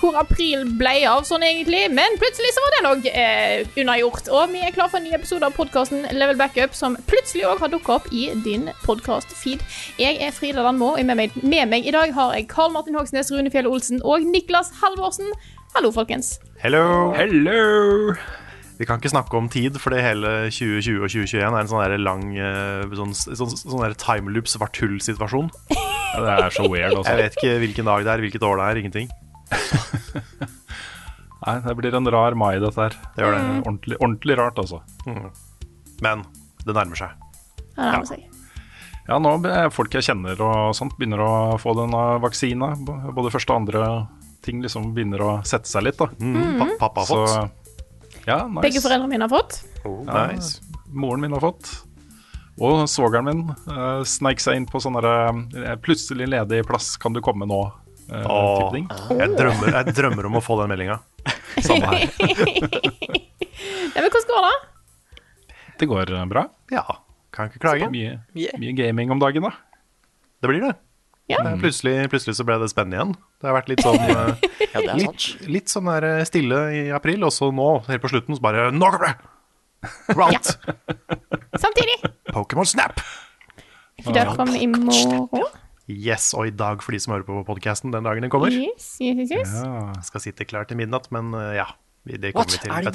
Hvor april ble av sånn egentlig, men plutselig så var det nok eh, unnagjort. Og vi er klar for en ny episode av podkasten Level Backup, som plutselig òg har dukka opp i din podkast-feed. Jeg er Frida Landmo, og med meg, med meg i dag har jeg Karl Martin Hogsnes, Rune Fjell Olsen og Niklas Halvorsen. Hallo, folkens. Hello! Hello! Vi kan ikke snakke om tid, fordi hele 2020 og 2021 er en sånn der lang eh, sånn, sånn, sånn der timeloop svart hull-situasjon. Ja, det er så weird, Også. Jeg vet ikke hvilken dag det er, hvilket år det er, ingenting. Nei, det blir en rar mai, dette her. Det gjør det. Ordentlig, ordentlig rart, altså. Men det nærmer seg. Det nærmer seg. Ja. Ja, nå folk jeg kjenner og sånt begynner å få denne vaksina. Både første og andre ting liksom begynner å sette seg litt, da. Mm. Pa pappa har Så fått. ja, nice. Begge foreldrene mine har fått. Oh, Ja. Moren min har fått. Og svogeren min uh, sneik seg inn på sånn derre uh, Plutselig ledig plass, kan du komme nå? Uh, Åh, ting. jeg, drømmer, jeg drømmer om å få den meldinga. Samme her. ja, men hvordan går det? Det går eh, bra. Ja, kan ikke klage. Mye, mye gaming om dagen, da. Det blir det. Ja. Det er Plutselig, plutselig så ble det spennende igjen. Det har vært litt sånn eh, Ja, det er litt, sant. litt sånn der eh, stille i april, og så nå, helt på slutten, så bare Nå kommer det! Rout! Samtidig. Pokémon Snap! For det kommer i morgen. Yes, og i dag for de som hører på podkasten den dagen den kommer. Yes, yes, yes, yes. Ja. Skal sitte klar til midnatt, men eh, ja. Det kommer What? vi til Er det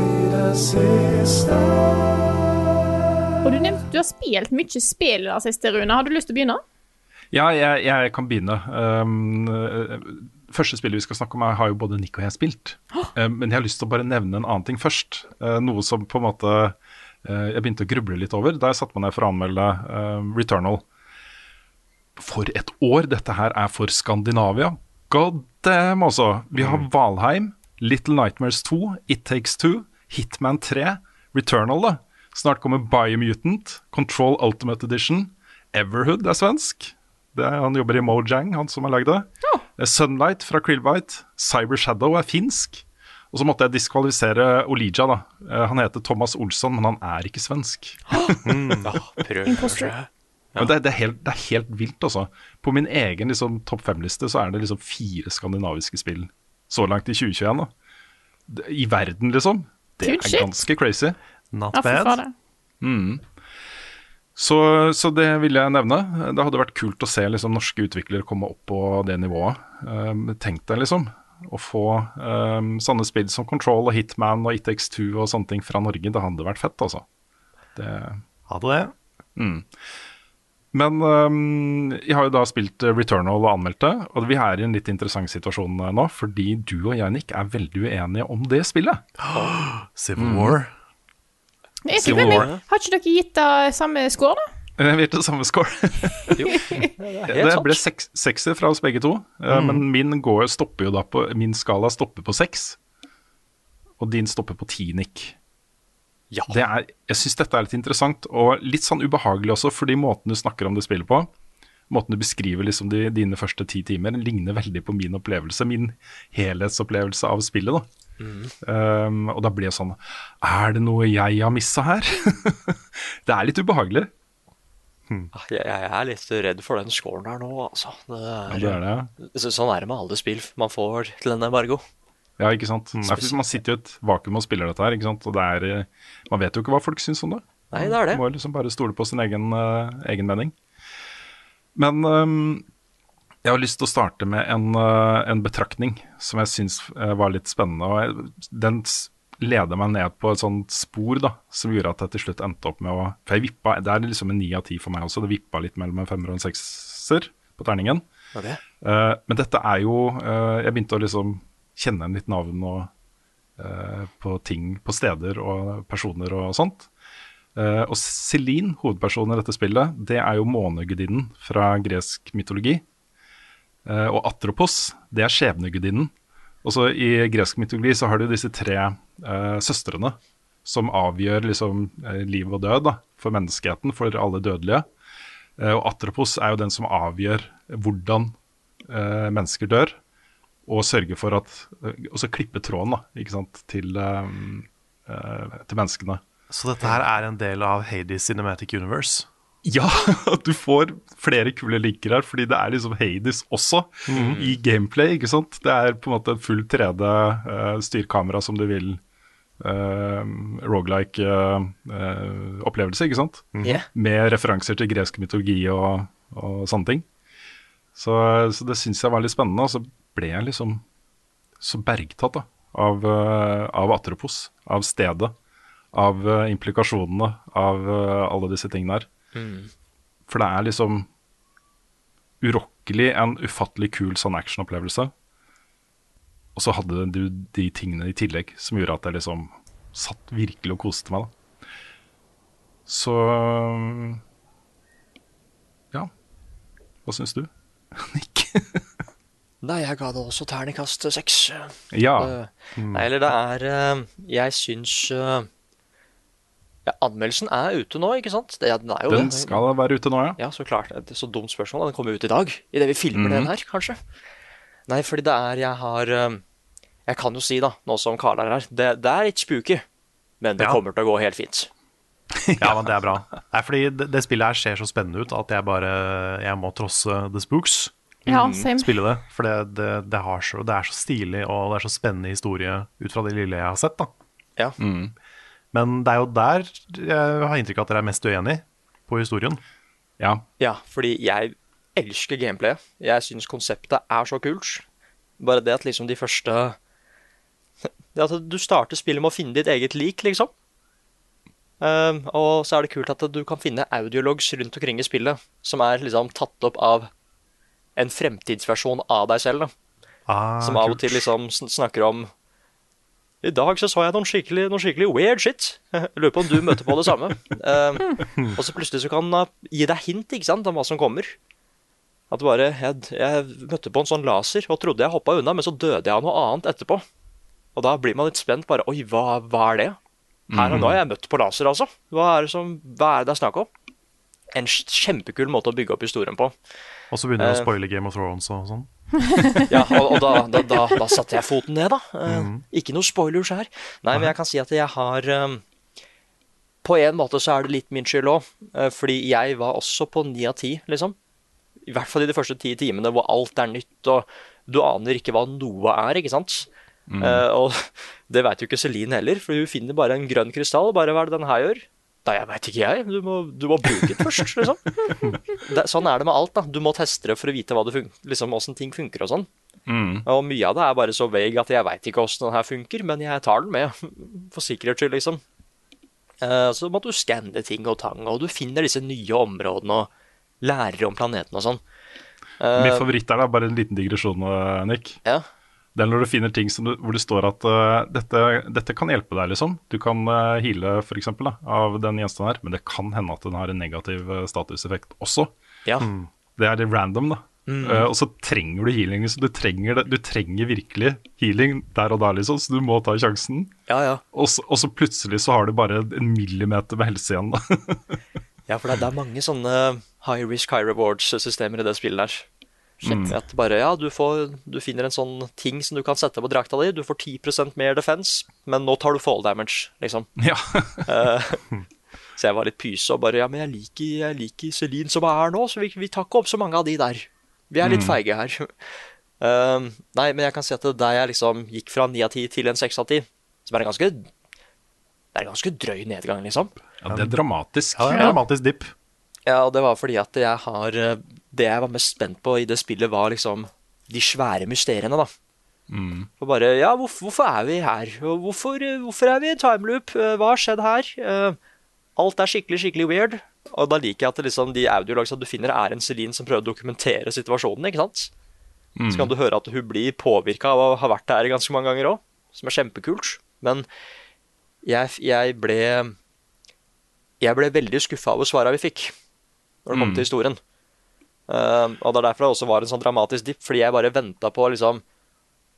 i det siste? Og du nevnte du har spilt mye spill i det siste, Rune. Har du lyst til å begynne? Ja, jeg, jeg kan begynne. Um, eh, første spillet vi skal snakke om, er, har jo både Nick og jeg spilt. Um, men jeg har lyst til å bare nevne en annen ting først. Uh, noe som på en måte jeg begynte å gruble litt over da jeg satte meg ned for å anmelde eh, Returnal. For et år dette her er for Skandinavia. God damn, altså. Vi har Valheim, Little Nightmares 2, It Takes Two, Hitman 3, Returnal, da. Snart kommer Biomutant, Control Ultimate Edition. Everhood er svensk. Det er, han jobber i Mojang, han som har lagd det. Ja. Sunlight fra Krillbite. Cyber Shadow er finsk. Og så måtte jeg diskvalifisere Olija, da. Eh, Han heter Thomas Olsson, men han er ikke svensk. Imposter. Men det, det, er helt, det er helt vilt, altså. På min egen liksom, topp fem-liste så er det liksom fire skandinaviske spill så langt i 2021. da. I verden, liksom. Det er ganske crazy. Not bad. Mm. Så, så det vil jeg nevne. Det hadde vært kult å se liksom, norske utviklere komme opp på det nivået. Um, tenk deg liksom å få um, sånne spill som Control og Hitman og ITX2 og sånne ting fra Norge. Det hadde vært fett, altså. Det, Hadde det. Men um, jeg har jo da spilt eh, Returnal og anmeldt det, og vi er i en litt interessant situasjon eh, nå, fordi du og jeg, Nick, er veldig uenige om det spillet. Civil War. Er Civil War. Har ikke dere gitt det samme score, da? Eh, Vi er til samme score. Jo, det er det ble seks, sekser fra oss begge to, mm. men min går, stopper jo da på Min skala stopper på seks, og din stopper på ti, Nick. Ja. Det er, jeg syns dette er litt interessant, og litt sånn ubehagelig også, fordi måten du snakker om det spillet på, måten du beskriver liksom de, dine første ti timer, ligner veldig på min opplevelse, min helhetsopplevelse av spillet. da. Um, og da blir jeg sånn Er det noe jeg har missa her? det er litt ubehagelig. Ah, Jeg, jeg er litt redd for den scoren der nå, altså. Det Ja, det er det. Så- Sånn er det med alle spill man får til en embargo. Ja, ikke sant. Nei, man sitter jo i et vakuum og spiller dette her, ikke sant. Og det er eh, Man vet jo ikke hva folk syns om det. Nei, det er det. Man må liksom bare stole på sin egen, uh, egen mening. Men um, jeg har lyst til å starte med en, uh, en betraktning som jeg syns var litt spennende. Og den lede meg ned på et sånt spor da, som gjorde at jeg til slutt endte opp med å For jeg vippa, Det er liksom en ni av ti for meg også. Det vippa litt mellom en femmer og en sekser på terningen. Ja, det. Uh, men dette er jo uh, Jeg begynte å liksom kjenne en litt navn og, uh, på ting, på steder og personer og sånt. Og Celine, hovedpersonen i dette spillet, det er jo månegudinnen fra gresk mytologi. Og Atropos, det er skjebnegudinnen. Og så I gresk mytologi så har du disse tre søstrene som avgjør liksom eh, liv og død da, for menneskeheten, for alle dødelige. Eh, og Atropos er jo den som avgjør hvordan eh, mennesker dør, og sørger for at eh, Og så klippe tråden da, ikke sant, til, eh, eh, til menneskene. Så dette her er en del av Hades Cinematic Universe? Ja, du får flere kule linker her, fordi det er liksom Hades også i gameplay. ikke sant? Det er på en måte en full 3D uh, styrkamera som du vil. Uh, Rogelike uh, uh, opplevelse, ikke sant? Yeah. Med referanser til gresk mytologi og, og sånne ting. Så, så det syns jeg var litt spennende. Og så ble jeg liksom så bergtatt da, av, uh, av Atropos, av stedet, av uh, implikasjonene av uh, alle disse tingene her. For det er liksom urokkelig en ufattelig kul sånn actionopplevelse. Og så hadde du de tingene i tillegg som gjorde at jeg liksom satt virkelig og koste meg. da. Så ja. Hva syns du? Nick? Nei, jeg ga det også terningkast seks. ja. Eh, Nei, eller det er eh, Jeg syns eh, ja, Anmeldelsen er ute nå, ikke sant? Det, den er jo Den det. skal være ute nå, ja. Ja, så klart. Det er så dumt spørsmål. Den kommer ut i dag. Idet vi filmer den her, kanskje. Nei, fordi det er Jeg har Jeg kan jo si, da, nå som Karl er her, det, det er litt spooky. Men det Ja. kommer til å gå helt fint. Ja, men det er bra. Nei, fordi det, det spillet her ser så spennende ut at jeg bare Jeg må trosse The Spooks. Ja, same. Spille det. For det, det, det, har så, det er så stilig, og det er så spennende historie ut fra det lille jeg har sett. da Ja. Men det er jo der jeg har inntrykk av at dere er mest uenig på historien. ja. Ja, fordi jeg elsker gameplay. Jeg syns konseptet er så kult. Bare det at liksom de første Det at du starter spillet med å finne ditt eget lik, liksom. Um, og så er det kult at du kan finne audiologs rundt omkring i spillet som er liksom tatt opp av en fremtidsversjon av deg selv. da. Ah, Som av og til liksom sn- snakker om I dag så så jeg noen skikkelig, noen skikkelig weird shit. Jeg lurer på om du møter på det samme. Um, og så plutselig så kan han uh, gi deg hint ikke sant, om hva som kommer. At bare jeg, jeg møtte på en sånn laser og trodde jeg hoppa unna, men så døde jeg av noe annet etterpå. Og da blir man litt spent. bare, Oi, hva, hva er det? Her og nå har jeg møtt på laser, altså. Hva er det, som, hva er det det er snakk om? En kjempekul måte å bygge opp historien på. Og så begynner du Eh. å spoile Game of Thrones og sånn. Ja, og, og da, da, da, da satte jeg foten ned, da. Eh, Ikke noe spoilers her. Nei, men jeg kan si at jeg har eh, På en måte så er det litt min skyld òg, fordi jeg var også på ni av ti, liksom. I hvert fall i de første ti timene hvor alt er nytt, og du aner ikke hva noe er, ikke sant. Eh, og det veit jo ikke Celine heller, for hun finner bare en grønn krystall. Bare hva er det den her gjør? Nei, jeg veit ikke, jeg. Du må, du må bruke den først, liksom. Det, sånn er det med alt, da. Du må teste det for å vite hva fun liksom, åssen ting funker og sånn. Og mye av det er bare så vague at jeg veit ikke åssen den her funker, men jeg tar den med, for sikkerhets skyld, liksom. Uh, så må du skanne ting og tang, og du finner disse nye områdene og lærer om planeten og sånn. Uh, Min favoritt er da, bare en liten digresjon, eh, Nick. ja. Det er når du finner ting som du, hvor det står at uh, dette, dette kan hjelpe deg, liksom. Du kan uh, heale f.eks. av den gjenstanden her, men det kan hende at den har en negativ eh, statuseffekt også. Ja. Det er random, da. Eh, og så trenger du healing. Liksom. Du, trenger det, du trenger virkelig healing der og da, liksom, så du må ta sjansen. ja, ja. Og så, og så plutselig så har du bare en millimeter med helse igjen, da. Ja, for det, det er mange sånne high risk, high rewards-systemer i det spillet her. At bare, ja, du, får, du finner en sånn ting som du kan sette på drakta di. Du får 10% mer defense, men nå tar du fall damage, liksom. ja. Så jeg var litt pyse og bare Ja, men jeg liker, jeg liker Celine som er her nå, så vi, vi tar ikke opp så mange av de der. Vi er litt feige her. Um, nei, men jeg kan si at det der jeg liksom gikk fra 9 av 10 til en 6 av 10, som er en ganske Det er en ganske drøy nedgang, liksom. ja, det er dramatisk. Ja, det er en dramatisk dipp. Ja, og det var fordi at jeg har eh, Det jeg var mest spent på i det spillet, var liksom de svære mysteriene, da. Og bare Ja, hvorfor, hvorfor er vi her? Hvorfor, hvorfor er vi i timeloop? Eh, Hva har skjedd her? Eh, Alt er skikkelig, skikkelig weird. Og da liker jeg at liksom, de audiolagsa du finner, er en Celine som prøver å dokumentere situasjonen. ikke sant? Så kan du høre at hun blir påvirka av å ha vært der ganske mange ganger òg, som er kjempekult. Men jeg, jeg ble Jeg ble veldig skuffa over svara vi fikk når det kom til historien. Eh, og det er derfor det også var en sånn dramatisk dipp, fordi jeg bare venta på liksom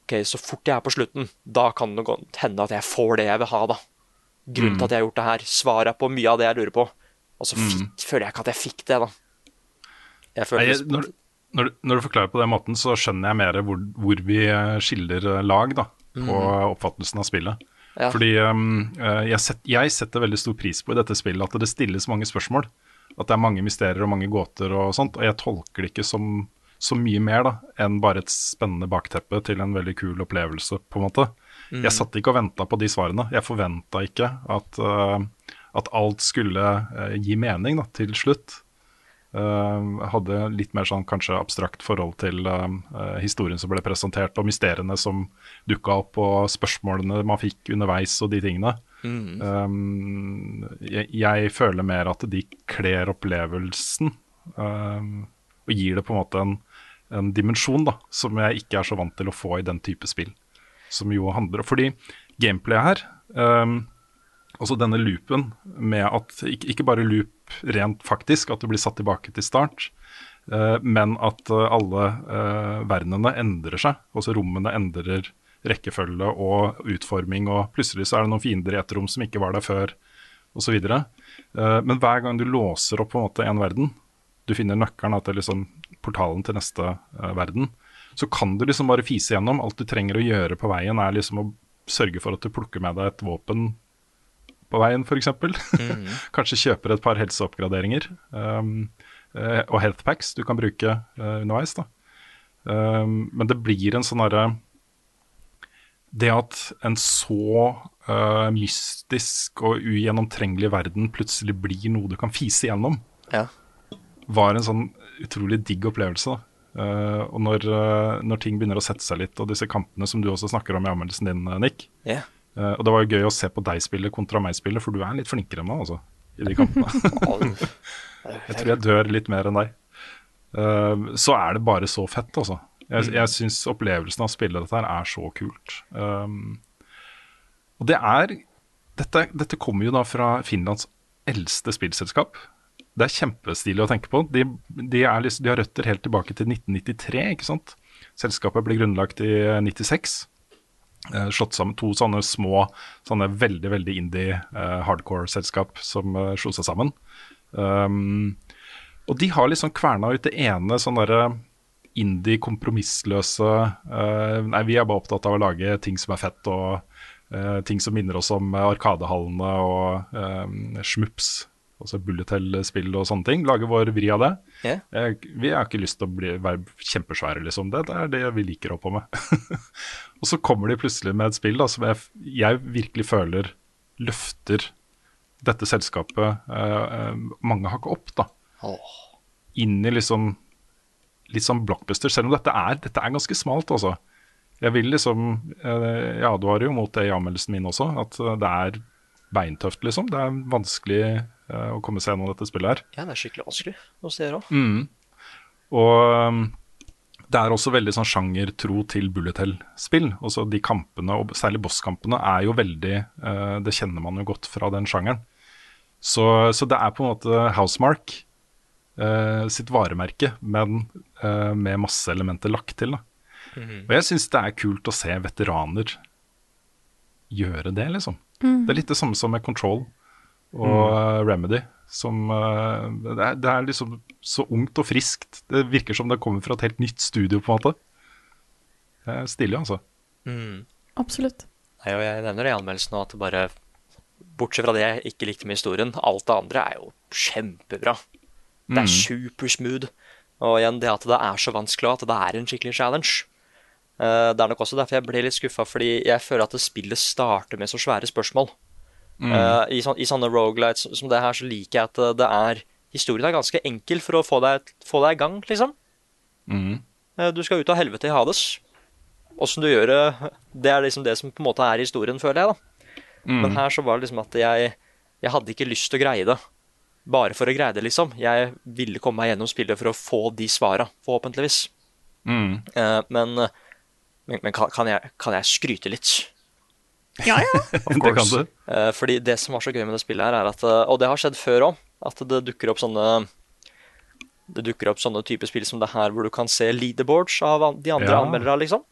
Ok, så fort jeg er på slutten, da kan det hende at jeg får det jeg vil ha, da. Grunnen til at jeg har gjort det her. Svaret på mye av det jeg lurer på. Og så fikk, føler jeg ikke at jeg fikk det, da. Jeg føler Nei, jeg, når, når, du- når du forklarer på den måten, så skjønner jeg mer hvor, hvor vi eh, skiller eh, lag da, på oppfattelsen av spillet. Ja. Fordi um, jeg, set, jeg setter veldig stor pris på i dette spillet at det stilles mange spørsmål. At det er mange mysterier og mange gåter og sånt. Og jeg tolker det ikke som så mye mer da, enn bare et spennende bakteppe til en veldig kul opplevelse, på en måte. Jeg satt ikke og venta på de svarene. Jeg forventa ikke at, uh, at alt skulle uh, gi mening da, til slutt. Uh, hadde litt mer sånn kanskje abstrakt forhold til historien som ble presentert, og mysteriene som dukka opp, og spørsmålene man fikk underveis, og de tingene. Um, jeg, jeg føler mer at de kler opplevelsen, um, og gir det på en måte en, en dimensjon da, som jeg ikke er så vant til å få i den type spill. Som jo handler Fordi gameplayet her um, altså denne loopen med at ikke, ikke bare loop rent faktisk, at du blir satt tilbake til start, uh, men at eh, alle uh, verdenene endrer seg. Altså rommene endrer rekkefølge og utforming, og plutselig så er det noen fiender i et rom som ikke var der før, osv. Uh, men hver gang du låser opp på en måte en verden, du finner nøkkelen til liksom portalen til neste eh, verden, så kan du liksom bare fise gjennom. Alt du trenger å gjøre på veien, er liksom å sørge for at du plukker med deg et våpen på veien, f.eks. Mm. Kanskje kjøper et par helseoppgraderinger um, eh, og healthpacks du kan bruke uh, underveis. da. Um, men det blir en sånn derre Det at en så uh, mystisk og ugjennomtrengelig verden plutselig blir noe du kan fise gjennom, Ja. var en sånn utrolig digg opplevelse. Eh, og når, uh, når ting begynner å sette seg litt, og disse kampene som du også snakker om i anmeldelsen din, Nick, Ja. Eh, og det var jo gøy å se på deg spille kontra meg spille, for du er litt flinkere enn meg, altså, i de kampene. jeg tror jeg dør litt mer enn deg. Så er det bare så fett, altså. Jeg, jeg syns opplevelsen av å spille dette her er så kult. Um, og det er dette, dette kommer jo da fra Finlands eldste spillselskap. Det er kjempestilig å tenke på. De, de, er liksom, de har røtter helt tilbake til 1993, ikke sant. Selskapet ble grunnlagt i 96 Uh, slått sammen to sånne små, sånne veldig veldig indie uh, hardcore-selskap som uh, slo seg sammen. Um, og de har liksom kverna ut det ene sånn derre indie, kompromissløse uh, Nei, vi er bare opptatt av å lage ting som er fett, og uh, ting som minner oss om eh, Arkadehallene og uh, Schmups. Altså bullet hell-spill og sånne ting. Lage vår vri av det. Eh, vi har ikke lyst til å bli, være kjempesvære, liksom. Det, det er det vi liker å holde på med. og så kommer de plutselig med et spill da, som jeg, jeg virkelig føler løfter dette selskapet mange hakk opp, da. Oh. Inn i liksom litt sånn blockbuster, selv om dette er, dette er ganske smalt, altså. Jeg vil liksom eh, Jeg advarer jo mot det i anmeldelsen min også, at eh, det er beintøft, liksom. Det er vanskelig eh, å komme seg gjennom dette spillet her. Ja, det er skikkelig vanskelig hos dere òg. Og um, det er også veldig sånn sjangertro til bullet hell-spill. Også de kampene, og særlig bosskampene, er jo veldig Det kjenner man jo godt fra den sjangeren. Så, så det er på en måte Housemark sitt varemerke, men eh, med masse elementer lagt til. Da. Og jeg syns det er kult å se veteraner gjøre det, liksom. Det er litt det samme som med Control og eh, Remedy. Som, eh, det, er, det er liksom så ungt og friskt. Det virker som det kommer fra et helt nytt studio, på en måte. Det er stilig, altså. Absolutt. Nei, og jeg nevner det i anmeldelsen at bare Bortsett fra det jeg ikke likte med historien, alt det andre er jo kjempebra. Det er supersmooth. Og igjen det at det er så vanskelig, og at det er en skikkelig challenge. Uh, det er nok også derfor jeg ble litt skuffa, fordi jeg føler at det spillet starter med så svære spørsmål. Eh, i, sånn, I sånne rogelights som det her, så liker jeg at det- det er Historien er ganske enkel for å få deg, få deg i gang, liksom. Mm. Uh, Du skal ut av helvete i Hades. åssen du gjør det, det er liksom det som på en måte er historien, føler jeg. da. Men her så var det liksom at jeg, jeg hadde ikke lyst til å greie det. Bare for å greie det, liksom. Jeg ville komme meg gjennom spillet for å få de svara, forhåpentligvis. Mm. Eh, men men, men kan, jeg, kan jeg skryte litt? Ja, ja. Det kan du. Eh, fordi det som var så gøy med det spillet her, er at eh, Og det har skjedd før òg, at det dukker opp sånne Det dukker opp sånne typer spill som det her, hvor du kan se leaderboards av de andre Ja. anmeldere, liksom.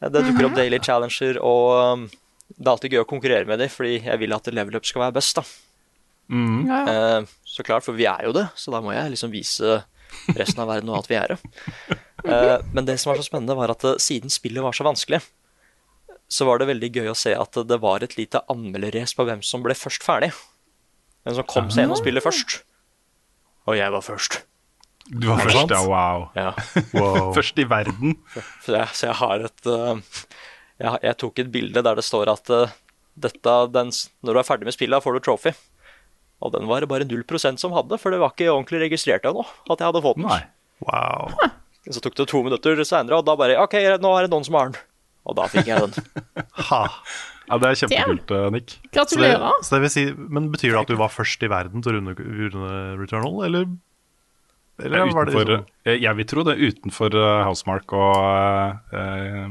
Eh, Det dukker opp Daily Challenger, og um, det er alltid gøy å konkurrere med dem, fordi jeg vil at level up skal være best, da. Mm. ja, ja. Eh, så klart, for vi er jo det, så da må jeg liksom vise resten av verden og at vi er det. Eh, men det som var så spennende, var at eh, siden spillet var så vanskelig, så var det veldig gøy å se at det var et lite anmelderrace på hvem som ble først ferdig. Hvem som kom seg gjennom spillet først. Og jeg var først. Du var først, ja. Wow. Ja. Wow. Først i verden. Så jeg, så jeg har et uh, jeg, jeg tok et bilde der det står at uh, dette, den, når du er ferdig med spillet, får du trophy. Og den var det bare 0 som hadde, for det var ikke ordentlig registrert ennå at jeg hadde fått den. Nei. wow. Så tok det to minutter seinere, og da bare OK, nå er det noen som har den. Og da fikk jeg den. Ha. Ja, det er kjempekult, Nick. Nick. Så det, Gratulerer. så det vil si, men Betyr det at du var først i verden til å runde, runde Returnal, eller? Eller var det Utenfor, liksom eh, jeg vil tro det utenfor eh, Housemark og eh,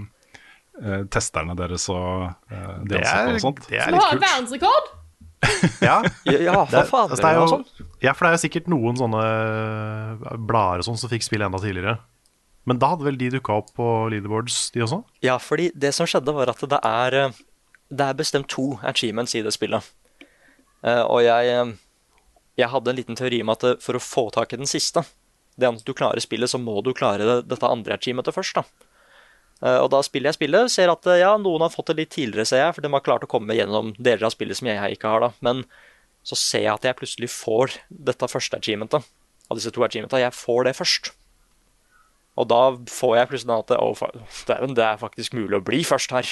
eh, testerne deres og eh, de det ansatte er, og sånt. det er litt har kult. verdensrekord! Ja, Ja, ja det, altså, det er jo, sånn? ja, for det er jo sikkert noen sånne eh, blader og sånn som fikk spille enda tidligere. Men da hadde vel de dukka opp på leaderboards, de også? Ja, fordi det som skjedde, var at det er, eh, det er bestemt to achievements i det spillet. Eh, Og jeg, jeg hadde en liten teori om at for å få tak i den siste, det at du klarer spillet, så må du klare det, dette andre achievementet først. da. Eh, Og da spiller jeg spillet, ser at eh, ja, noen har fått det litt tidligere, ser jeg, for de har klart å komme gjennom deler av spillet som jeg ikke har. da. Men så ser jeg at jeg plutselig får dette første achievementet. Av disse to achievementene. Jeg får det først. Og da får jeg plutselig at oh, dæven, det er faktisk mulig å bli først her.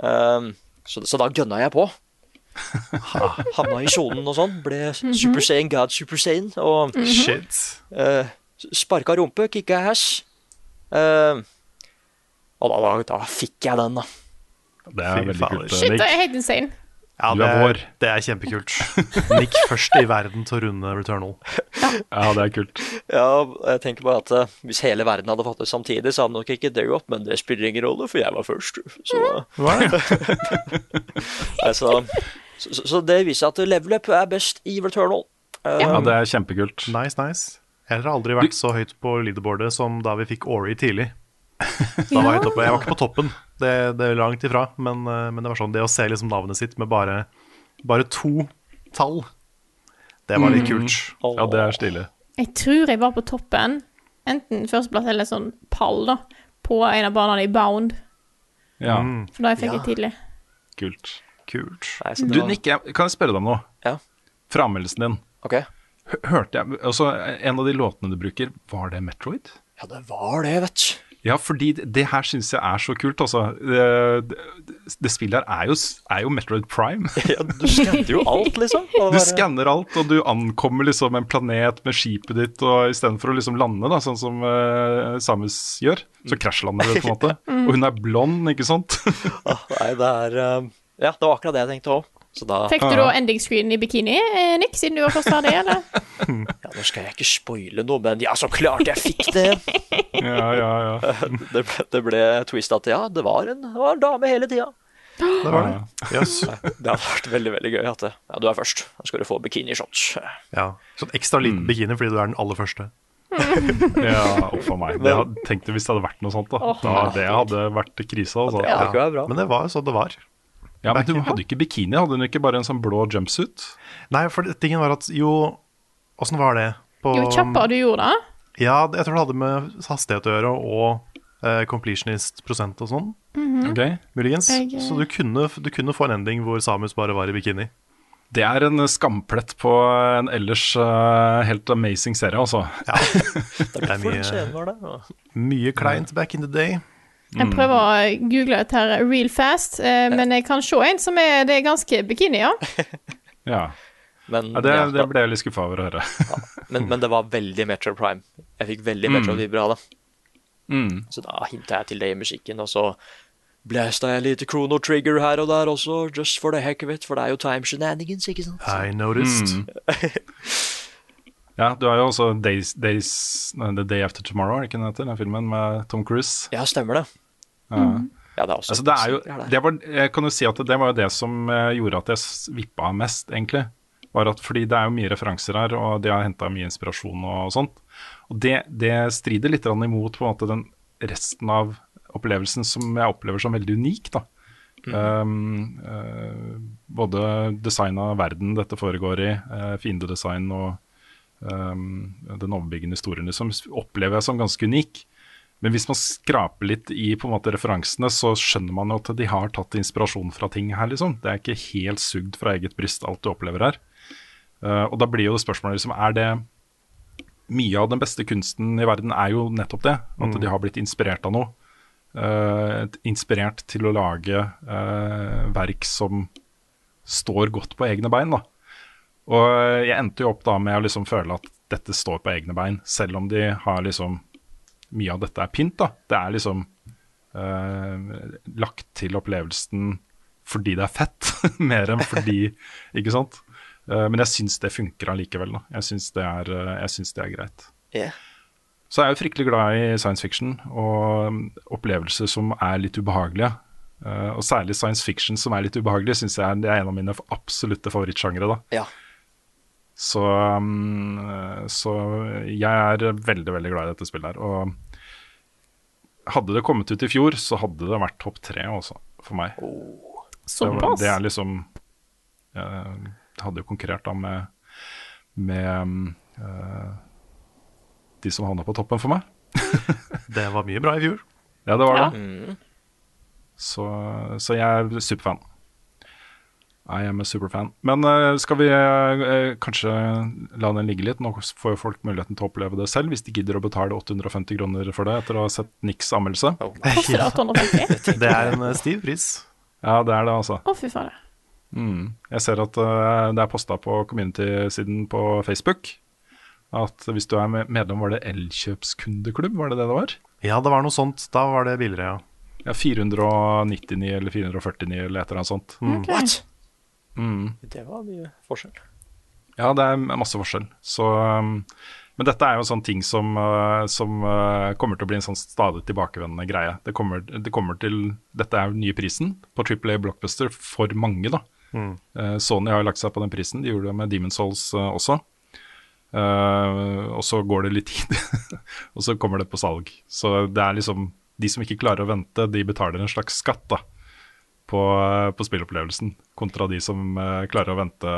Um, så, så da gønna jeg på. Havna i sonen og sånn. Ble Super Saiyan God Super Saiyan. Og Shit. uh, sparka rumpe, kicka hash. Ehm, og da, da, da fikk jeg den, da. Det er Fy veldig fader. kult. Shit, det er helt insane. Ja, det er det er kjempekult. Nick først i verden til å runde Returnal. Ja, det er kult. Ja, jeg tenker bare at eh, Hvis hele verden hadde fått det samtidig, så hadde nok ikke det gått, men det spiller ingen rolle, for jeg var først. Så, Hva det? så, så, så det viser at level up er best i Returnal. Ja, Ehm, det er kjempekult. Nice, nice. Jeg har aldri vært så høyt på leaderboardet som da vi fikk Ori tidlig. Da var jeg, høyt jeg var ikke på toppen, det, det er langt ifra. Men, eh, men det var sånn, det å se liksom navnet sitt med bare, bare to tall, det var litt kult. Ja, det er stilig. Jeg tror jeg var på toppen, enten førsteplass eller sånn pall, da, på en av banene i Bound. Ja, Mm, For da jeg fikk Ja. jeg tidlig. kult. kult. nei, så Du, var- Nick, kan jeg spørre deg om noe? Ja. Fra anmeldelsen din. Ok. Hørte jeg Altså, en av de låtene du bruker, var det Metroid? Ja, det var det, vet du. Ja, fordi det, her syns jeg er så kult, altså. Det, det, spillet her er jo, er jo Metroid Prime. Ja, du skanner jo alt, liksom. Du skanner alt, og du ankommer liksom en planet med skipet ditt, og istedenfor å liksom lande, da, sånn som uh, Samus gjør, så krasjlander du på en måte. Og hun er blond, ikke sant? Ah, Nei, det er uh, Ja, det var akkurat det jeg tenkte òg. Så da Fikk du da ending screen i bikini, eh, Nick, siden du var først ferdig, eller? Ja, nå skal jeg ikke spoile noe, men ja, så klart jeg fikk det. ja, ja, ja. Det ble, det ble twist at ja, det var en, det var en dame hele tida. Det var det. Yes. Det hadde vært veldig veldig gøy at det, ja, du er først. Da skal du få bikinishots. Ja. Sånn ekstra liten bikini fordi du er den aller første. ja Uff a meg. Det hadde, tenk hvis det hadde vært noe sånt, da. Da det hadde vært krise, altså. Bra. Men det var jo sånn det var. Ja, Men du hadde ikke bikini, hadde hun ikke bare en sånn blå jumpsuit? Nei, for tingen var at jo Åssen var det? På, Jo kjappere du gjorde det. Ja, jeg tror det hadde med hastighet å gjøre, og eh, completionist prosent og sånn, Ok muligens. Jeg, eh, Så du kunne, du kunne få en ending hvor Samus bare var i bikini. Det er en skamplett på en ellers uh, helt amazing serie, altså. Ja. det er mye, mye kleint back in the day. Jeg prøver å google dette her real fast, eh, men jeg kan se en som er Det er ganske bikini, ja. Ja, Men, ja det, ja, det ble jeg litt skuffa over å høre. men, men det var veldig Metro Prime. Jeg fikk veldig Mm. Metro-vibber av det. Mm. Så da hinta jeg til det i musikken, og så blæsta jeg litt Chrono Trigger her og der også, just for the heck of it, for det er jo time shenanigans, ikke sant? I noticed. Ja, du har jo også Days, Days, The Day After Tomorrow, er det ikke den heter, den filmen med Tom Cruise. Ja, stemmer det. Ja. Ja, det er også Altså, det er jo, det var, jeg kan jo si at det var jo det som eh, gjorde at jeg vippa mest, egentlig. Var at, fordi det er jo mye referanser her, og de har henta mye inspirasjon og sånt. Og det, det strider litt imot på en måte den resten av opplevelsen som jeg opplever som veldig unik. da. Um, uh, både design av verden dette foregår i, uh, fiendedesign og um, den overbyggende historien liksom, opplever jeg som ganske unik. Men hvis man skraper litt i på en måte referansene, så skjønner man jo at de har tatt inspirasjon fra ting her. liksom. Det er ikke helt sugd fra eget bryst, alt du opplever her. Uh, og da blir jo spørsmålet liksom, er det Mye av den beste kunsten i verden er jo nettopp det. At de har blitt inspirert av noe. Uh, inspirert til å lage uh, verk som står godt på egne bein. da. Og jeg endte jo opp da med å liksom føle at dette står på egne bein, selv om de har liksom Mye av dette er pynt, da. Det er liksom uh, lagt til opplevelsen fordi det er fett, mer enn fordi Ikke sant? Uh, men jeg syns det funker allikevel, da. Jeg syns det, jeg syns det er greit. Yeah. Så er jo fryktelig glad i science fiction og um, opplevelser som er litt ubehagelige. Eh, og særlig science fiction som er litt ubehagelig, syns jeg er, er en av mine absolutte favorittsjangre. da. Ja. Så, um, så jeg er veldig, veldig glad i dette spillet her. Og hadde det kommet ut i fjor, så hadde det vært topp tre også, for meg. Oh, Såpass. det er liksom Jeg hadde jo konkurrert da med, med um, eh, de som havna på toppen for meg. Det var mye bra i fjor. Ja, det var Ja. det. Mm. Så, så jeg er superfan. I am a superfan. Men eh, skal vi eh, kanskje la den ligge litt? Nå får jo folk muligheten til å oppleve det selv, hvis de gidder å betale 850 kroner for det etter å ha sett Nicks anmeldelse. Oh, Ja. det er en eh, stiv pris. Ja, det er det, altså. Å, fy fader. Mm. Jeg ser at eh, det er posta på community-siden på Facebook at hvis du er medlem, var det Elkjøpskundeklubb, var det det det var? Ja, det var noe sånt. Da var det billigere, ja. Ja, 499 eller 449 eller et eller annet sånt. Ok. What? Mm. Det var mye forskjell. Ja, det er masse forskjell. Så, um, men dette er jo en sånn ting som, uh, som uh, kommer til å bli en sånn stadig tilbakevendende greie. Det kommer, det kommer til, Dette er jo nye prisen på Triple A Blockbuster for mange. da. Mm. Uh, Sony har jo lagt seg på den prisen. De gjorde det med Demon's Souls uh, også. Uh, og så går det litt tid, og så kommer det på salg. Så det er liksom De som ikke klarer å vente, de betaler en slags skatt da på, på spillopplevelsen, kontra de som uh, klarer å vente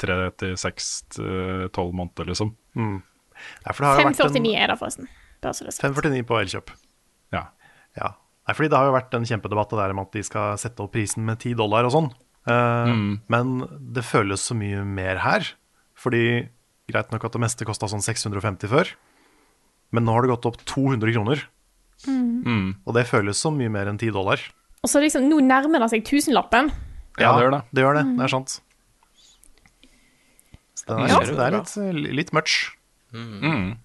tre til seks til tolv måneder, liksom. Mm. Nei, for det har jo vært en 549 er det, forresten. Det er 549 på Elkjøp. Ja. Ja. Nei, fordi det har jo vært en kjempedebatt det der om at de skal sette opp prisen med 10 dollar og sånn. Eh, Men det føles så mye mer her. Fordi greit nok at det meste kosta sånn 650 før, men nå har det gått opp 200 kroner. Mm. Og det føles så mye mer enn 10 dollar. Og så liksom, nå nærmer det seg tusenlappen. Ja, det gjør det. Det gjør det, det er sant. Så det er, Ja. det er litt, litt much. Mm.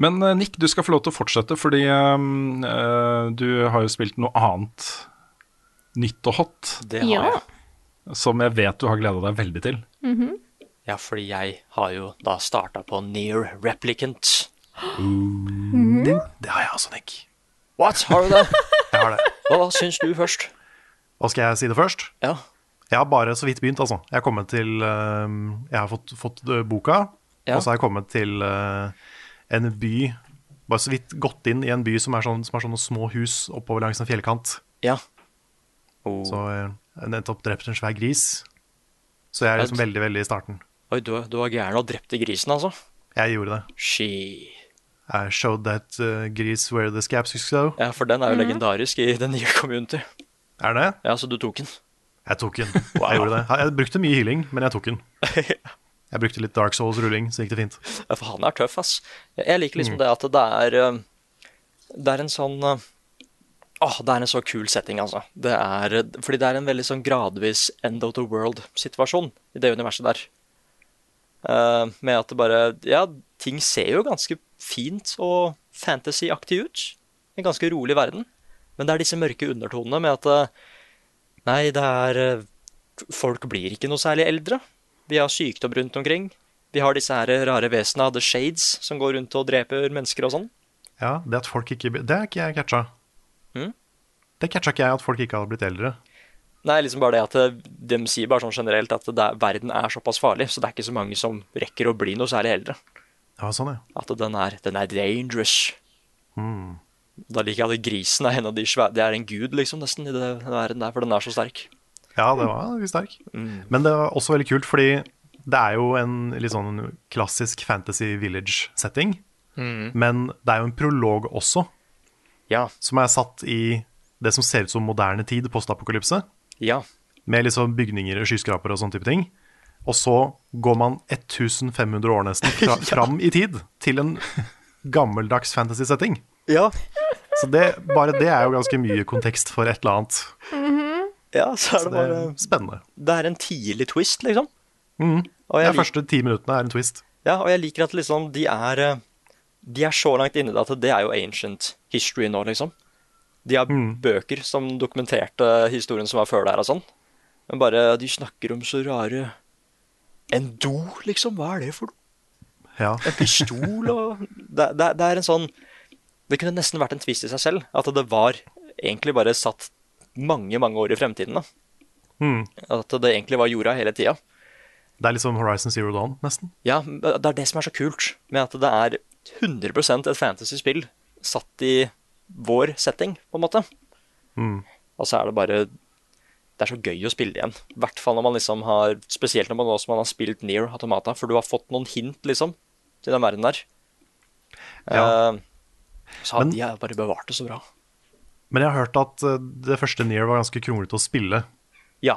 Men eh, Nick, du skal få lov til å fortsette, fordi um, eh, du har jo spilt noe annet nytt og hot, Det har Ja. jeg. som jeg vet du har gleda deg veldig til. Ja, fordi jeg har jo da starta på Near Replicant. Det har jeg også, Nick. What? Har du det? Jeg har det. Hva syns du først? Hva skal jeg si det først? Ja. Jeg har bare så vidt begynt, altså. Jeg har kommet til øhm, Jeg har fått, fått øh, boka, Ja. og så har jeg kommet til øh, en by Bare så vidt gått inn i en by som er, sånn, som er sånne små hus oppover langs en fjellkant. Ja. Oh. Så jeg jeg nettopp drept en svær gris. Så jeg er liksom veldig, veldig i starten. Oi, du, du var gæren og drepte grisen, altså? Jeg gjorde det. She. I showed that uh, gris where the scabs go. Ja, for den er jo legendarisk i den nye community. Er det? Ja, så du tok den. Jeg tok den. Jeg gjorde det. Jeg brukte mye healing, men jeg tok den. Jeg brukte litt Dark Souls-rulling, så gikk det fint. Ja, for han er tøff, ass. Jeg liker liksom det at det er eh, Det er en sånn eh, Åh, det er en så kul setting, altså. Det er, fordi det er en veldig sånn gradvis end of the world-situasjon i det universet der. Uh, med at det bare Ja, ting ser jo ganske fint og fantasy-aktig ut. En ganske rolig verden. Men det er disse mørke undertonene med at eh, Nei, det er eh, Folk blir ikke noe særlig eldre. Vi har sykdom rundt omkring. Vi har disse her rare vesenene, The Shades, som går rundt og dreper mennesker og sånn. Ja, det at folk ikke Det er ikke jeg catcha. Mm. Det catcha ikke jeg, at folk ikke hadde blitt eldre. Nei, liksom bare det at eh, de sier bare sånn generelt at det er, verden er såpass farlig, så det er ikke så mange som rekker å bli noe særlig eldre. Ja, sånn, ja. At den er, den er dangerous. Mm. Da liker jeg at grisen er en av de svære Det er en gud, liksom, nesten, i den verden der, for den er så sterk. Ja, det var sterk. Mm. Men det var også veldig kult, fordi det er jo en litt sånn klassisk Fantasy Village-setting. Mm. Men det er jo en prolog også, Ja. som er satt i det som ser ut som moderne tid, postapokalypse. Ja. Med liksom bygninger, skyskrapere og sånne type ting. Og så går man 1500 år nesten fra, fram i tid til en gammeldags fantasy-setting. Ja. Så det, bare det er jo ganske mye kontekst for et eller annet. ja, så er Så det det bare er spennende. Det er en tidlig twist, liksom. Mm. Og De jeg, lik, første ti minuttene er en twist. ja, og jeg liker at liksom de er eh, De er så langt inne det at det er jo ancient history nå, liksom. De har Mm. bøker som dokumenterte historien som var før der og sånn. Men bare De snakker om så rare En do, liksom. Hva er det for noe? Ja. En pistol og det, det, det er en sånn Det kunne nesten vært en twist i seg selv. At det var egentlig bare satt mange, mange år i fremtiden. da. Mm. At det egentlig var jorda hele tida. Det er liksom Horizon Zero Dawn, nesten. Ja, det er det som er så kult med at det er 100 et fantasy-spill satt i vår setting, på en måte. Mm. Og så er det bare Det er så gøy å spille igjen. I hvert fall når man liksom har Spesielt når man også man har spilt Near Automata, for du har fått noen hint, liksom, til den verden der. Ja. Uh, så Men- de har bare bevart det så bra. Men jeg har hørt at eh, det første Nier var ganske kronglete å spille. Ja.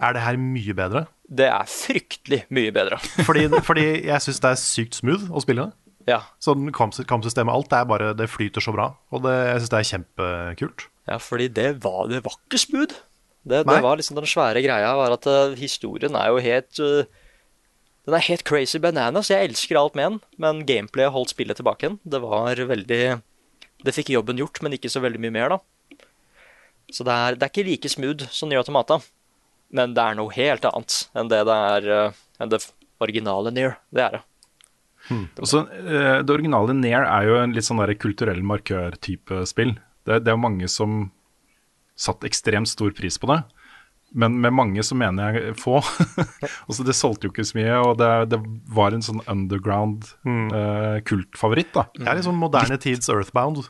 Er det her mye bedre? Det er fryktelig mye bedre. Fordi, fordi jeg syns det er sykt smooth å spille det. Ja. Sånn kamp- kampsystemet, alt det er bare Det flyter så bra. Og det, jeg syns det er kjempekult. Ja, fordi det var, det var ikke smooth. Det, det var liksom Den svære greia var at uh, historien er jo helt uh, Den er helt crazy bananas. Jeg elsker alt med den, men gameplayet holdt spillet tilbake igjen. Det var veldig Det fikk jobben gjort, men ikke så veldig mye mer, da. Så det er, det er ikke like smooth som Nier Automata, men det er noe helt annet enn det det er uh, enn det originale Near. Det er det. Og så, eh, det originale Near er jo en litt sånn der kulturell markør-type spill. Det, det er mange som satte ekstremt stor pris på det. Men med mange så mener jeg få. altså Det solgte jo ikke så mye, og det, det var en sånn underground eh, kultfavoritt. da Det er liksom moderne tids Earthbound.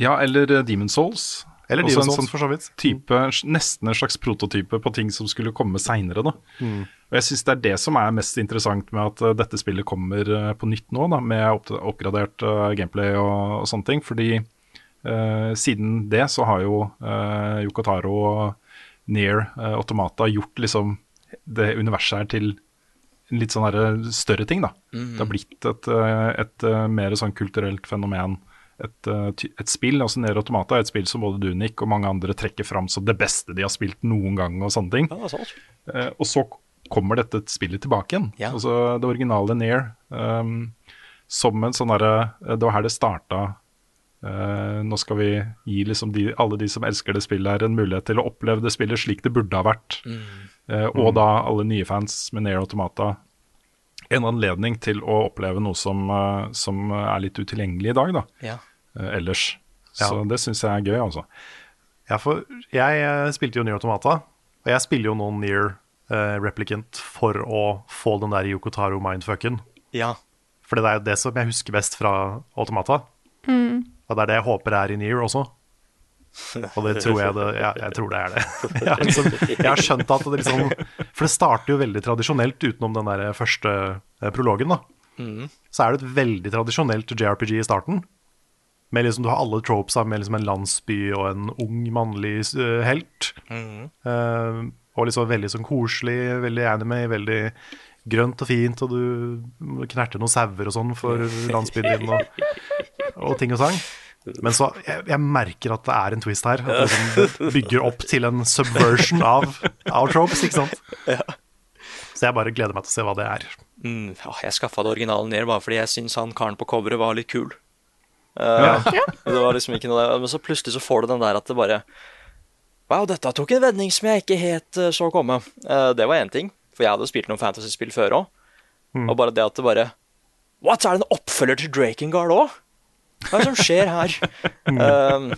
Ja, eller eh, Demon Souls. Eller Også Demon's Souls, sånn for så vidt. type, Nesten en slags prototype på ting som skulle komme seinere. Mm. Og jeg syns det er det som er mest interessant med at uh, dette spillet kommer på nytt nå, da, med oppgradert gameplay og, og sånne ting. Fordi siden det så har jo uh, Yokotaro og Near uh, Automata gjort liksom det universet her til en litt sånn større ting, da. Mhm. Det har blitt et, eh, et eh, mer sånn kulturelt fenomen. Et, eh, et spill, altså Near Automata er et spill som både du, Nick, og mange andre trekker fram som det beste de har spilt noen gang, og sånne ting. Ja, sånn. Eh, og så kommer dette spillet tilbake igjen. Ja. Altså det originale Near. Um, som en sånn derre Det var her det starta. Eh, nå skal vi gi liksom de, alle de som elsker det spillet, her en mulighet til å oppleve det spillet slik det burde ha vært. Eh, og da alle nye fans med Near Automata en anledning til å oppleve noe som, uh, som er litt utilgjengelig i dag, da. Ja. ellers. Ja. Så det syns jeg er gøy, altså. Ja, for jeg spilte jo Nier Automata, og jeg spiller jo nå Nier Replicant for å få den der Yokotaro mindfucken. ja. For det er jo det som jeg husker best fra Automata. Og det er det jeg håper er i Nier også. Og det tror jeg det Ja, jeg tror det er det. Jeg har, liksom, jeg har skjønt at det liksom For det starter jo veldig tradisjonelt utenom den der første eh, prologen, da. Så er det et veldig tradisjonelt JRPG i starten. Med liksom, Du har alle tropesa med liksom en landsby og en ung mannlig eh, helt. Uh, og liksom veldig sånn koselig, veldig anime, veldig grønt og fint, og du knerter noen sauer og sånn for landsbyen din, og, og ting og sang. Men så jeg, jeg merker at det er en twist her. At det liksom bygger opp til en subversion av, av tropes, ikke sant? Så jeg bare gleder meg til å se hva det er. Mm, ja, jeg skaffa det originale ned bare fordi jeg syns han karen på coveret var litt kul. Ja Det var liksom ikke noe Men så plutselig så får du den der at det bare Wow, dette tok en vending som jeg ikke helt uh, så komme. Uh, det var én ting, for jeg hadde spilt noen fantasyspill før òg. Og bare det at det bare What, er det en oppfølger til Drakengard òg? Hva er det som skjer her? Um,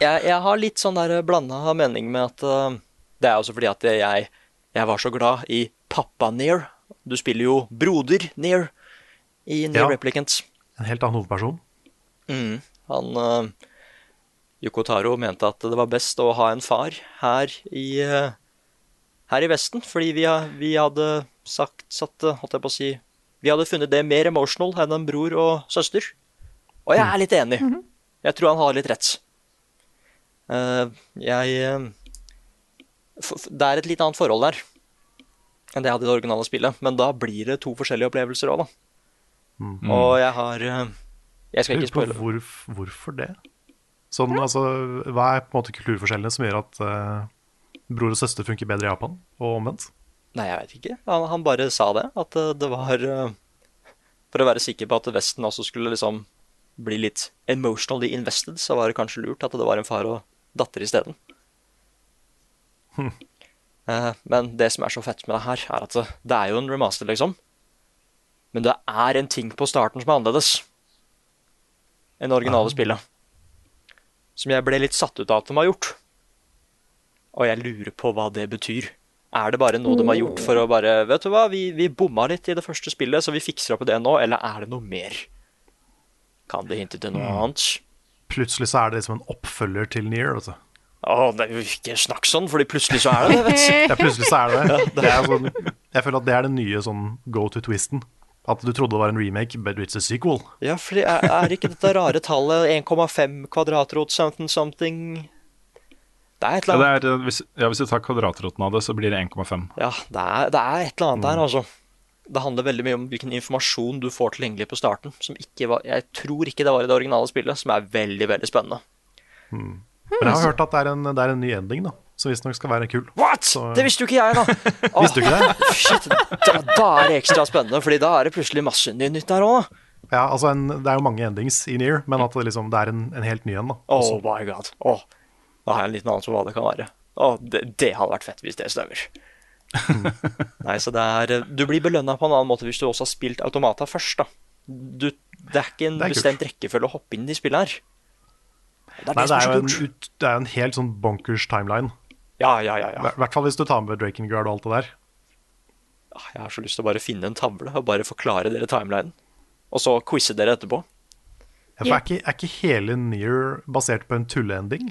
jeg, jeg har litt sånn der blanda mening med at uh, Det er også fordi at jeg, jeg var så glad i pappa Near. Du spiller jo broder Near i Near Ja. Replicants. En helt annen hovedperson. Mm. Han uh, Yoko Taro mente at det var best å ha en far her i uh, her i Vesten, fordi vi, vi hadde sagt satt, uh, holdt jeg på å si Vi hadde funnet det mer emotional enn en bror og søster. Og jeg er litt enig. Jeg tror han har litt rett. Uh, jeg f- Det er et litt annet forhold der enn det jeg hadde i det originale spillet, men da blir det to forskjellige opplevelser òg, da. Og jeg har uh, Jeg skal ikke spørre... spoile. hvor, hvorfor det? Sånn, altså, hva er på en måte kulturforskjellene som gjør at uh, bror og søster funker bedre i Japan, og omvendt? Nei, jeg vet ikke. Han, han bare sa det. At uh, det var uh, For å være sikker på at Vesten også skulle liksom bli litt emotionally invested, så var det kanskje lurt at det var en far og datter isteden. Eh, Men det som er så fett med det her, er at det, er jo en remaster, liksom. Men det er en ting på starten som er annerledes enn det originale spillet. Som jeg ble litt satt ut av at de har gjort. Og jeg lurer på hva det betyr. Er det bare noe de har gjort for å bare Vet du hva, vi, vi bomma litt i det første spillet, så vi fikser opp i det nå, eller er det noe mer? Kan det hinte til noe annet? Plutselig så er det liksom en oppfølger til Near. Altså. Å, det er jo ikke snakk sånn, fordi plutselig så er det det. Ja, plutselig så er det det. det er sånn, jeg føler at det er den nye sånn go to twisten. At du trodde det var en remake, but it's a sequel. Ja, fordi er, er ikke dette rare tallet 1,5 kvadratrot something something Det er et Ja, eller det annet er, eh, hvis, ja, hvis du tar kvadratroten av det, så blir det 1,5. Ja, det er, det er et eller annet der, altså. Det handler veldig mye om hvilken informasjon du får tilgjengelig på starten. Som var, jeg tror ikke det var i det originale spillet, som er veldig, veldig spennende. Men jeg har hørt at det er en, det er en ny ending, da. Som visstnok skal være kul. What?! Så- Det visste jo ikke jeg, da! Oh, Visste du ikke det? Shit, da, da er det ekstra spennende, Fordi da er det plutselig masse ny- nytt der òg. Ja, altså en, Det er jo mange endings i Near, men at det, liksom, det er en, en helt ny en. da Oh my god. Oh, da har jeg en liten anelse om hva det kan være. Oh, det, det hadde vært fett hvis det stemmer. Nei, så det er Du blir belønna på en annen måte hvis du også har spilt automata først, da. Du, det er ikke en er bestemt kult. rekkefølge å hoppe inn i spillet her. Det er Nei, det er jo en, det er en helt sånn bonkers timeline. Ja, ja, ja. I ja. hvert fall hvis du tar med Drakengard og alt det der. Ah, Jeg har så lyst til å bare finne en tavle og bare forklare dere timelinen. Og så quize dere etterpå. Ja, for er, ikke, er ikke hele Near basert på en tulleending?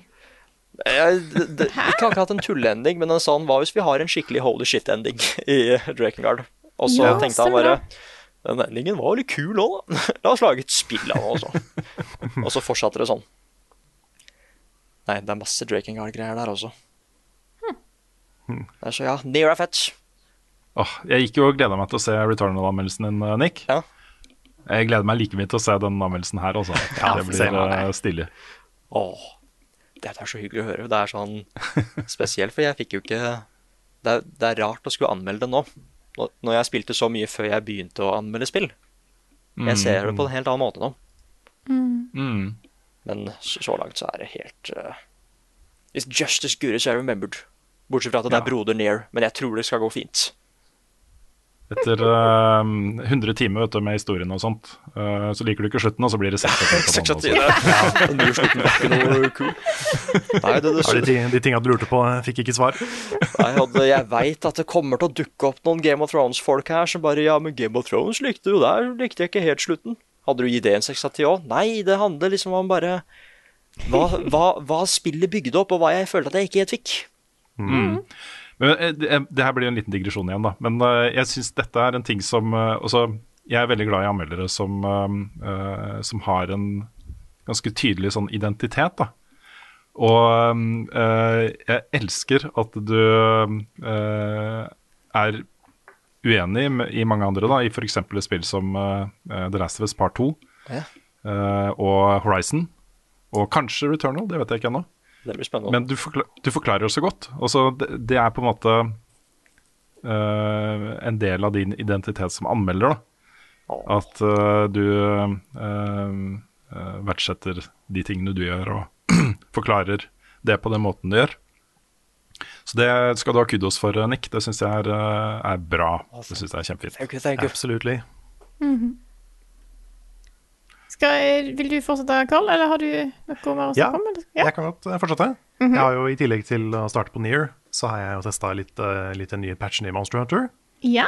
Jeg, det, det, ikke akkurat en tulleending, men en sånn Hva hvis vi har en skikkelig holy shit-ending i Drakengard? Og så Ja, tenkte han bare Den endingen var jo litt kul òg, da. La oss lage et spill av det også. Og så fortsatte det sånn. Nei, det er masse Drakengard-greier der også. Det er så, ja, Near a fetch. Oh, jeg gikk jo og gleda meg til å se Returnal-anmeldelsen din, eh, Nick. Ja. Jeg gleder meg like mye til å se den anmeldelsen her, altså. Ja, det blir stille. eh, stilig. Åh, dette er så hyggelig å høre. Det er sånn spesielt, for jeg fikk jo ikke det er, det er rart å skulle anmelde det nå. Når- jeg spilte så mye før jeg begynte å anmelde spill. Jeg ser det på en helt annen måte nå. Mm. Men så, langt så er det helt uh, It's just as good as I remembered. Bortsett fra at det er broder Near, men jeg tror det skal gå fint. Etter eh, 100 timer vet du, med historien og sånt, uh, så liker du ikke slutten, og så blir det 6 Seks av ti. Den nye slutten var ikke noe kul. Nei, det, det, Ja, de, ting- de tinga du lurte på, eh, fikk ikke svar. Nei, hadde, jeg veit at det kommer til å dukke opp noen Game of Thrones-folk her som bare Ja, men Game of Thrones likte jo der likte jeg ikke helt slutten. Hadde du gitt det en 6 av 10 òg? Nei, det handler liksom om bare hva, hva, hva spillet bygde opp, og hva jeg følte at jeg ikke helt fikk. Men eh, det, det her blir jo en liten digresjon igjen, da. Men eh, jeg syns dette er en ting som eh, altså, Jeg er veldig glad i anmeldere som, eh, eh, som har en ganske tydelig sånn identitet, da. Og eh, jeg elsker at du eh, er uenig med, i mange andre, da, i f.eks. et spill som eh, The Last of Us Part 2 Ja. eh, og Horizon. Og kanskje Returnal, det vet jeg ikke ennå. Det blir spennende. Men du, forkla du forklarer det så godt. Altså, det, det er på en måte uh, en del av din identitet som anmelder. da. Oh. At uh, du uh, verdsetter de tingene du gjør, og forklarer det på den måten du gjør. Så det skal du ha kudos for, Nick. Det syns jeg er, er bra. Det syns jeg er kjempefint. Thank you, thank you. Absolutely. Skal, vil du fortsette, Carl, eller har du noe mer å snakke om? Ja. Jeg kan godt fortsette. Mm -hmm. Jeg har jo I tillegg til å starte på Near, så har jeg jo testa litt, eh, litt den nye patchen i Monster Hunter. ja.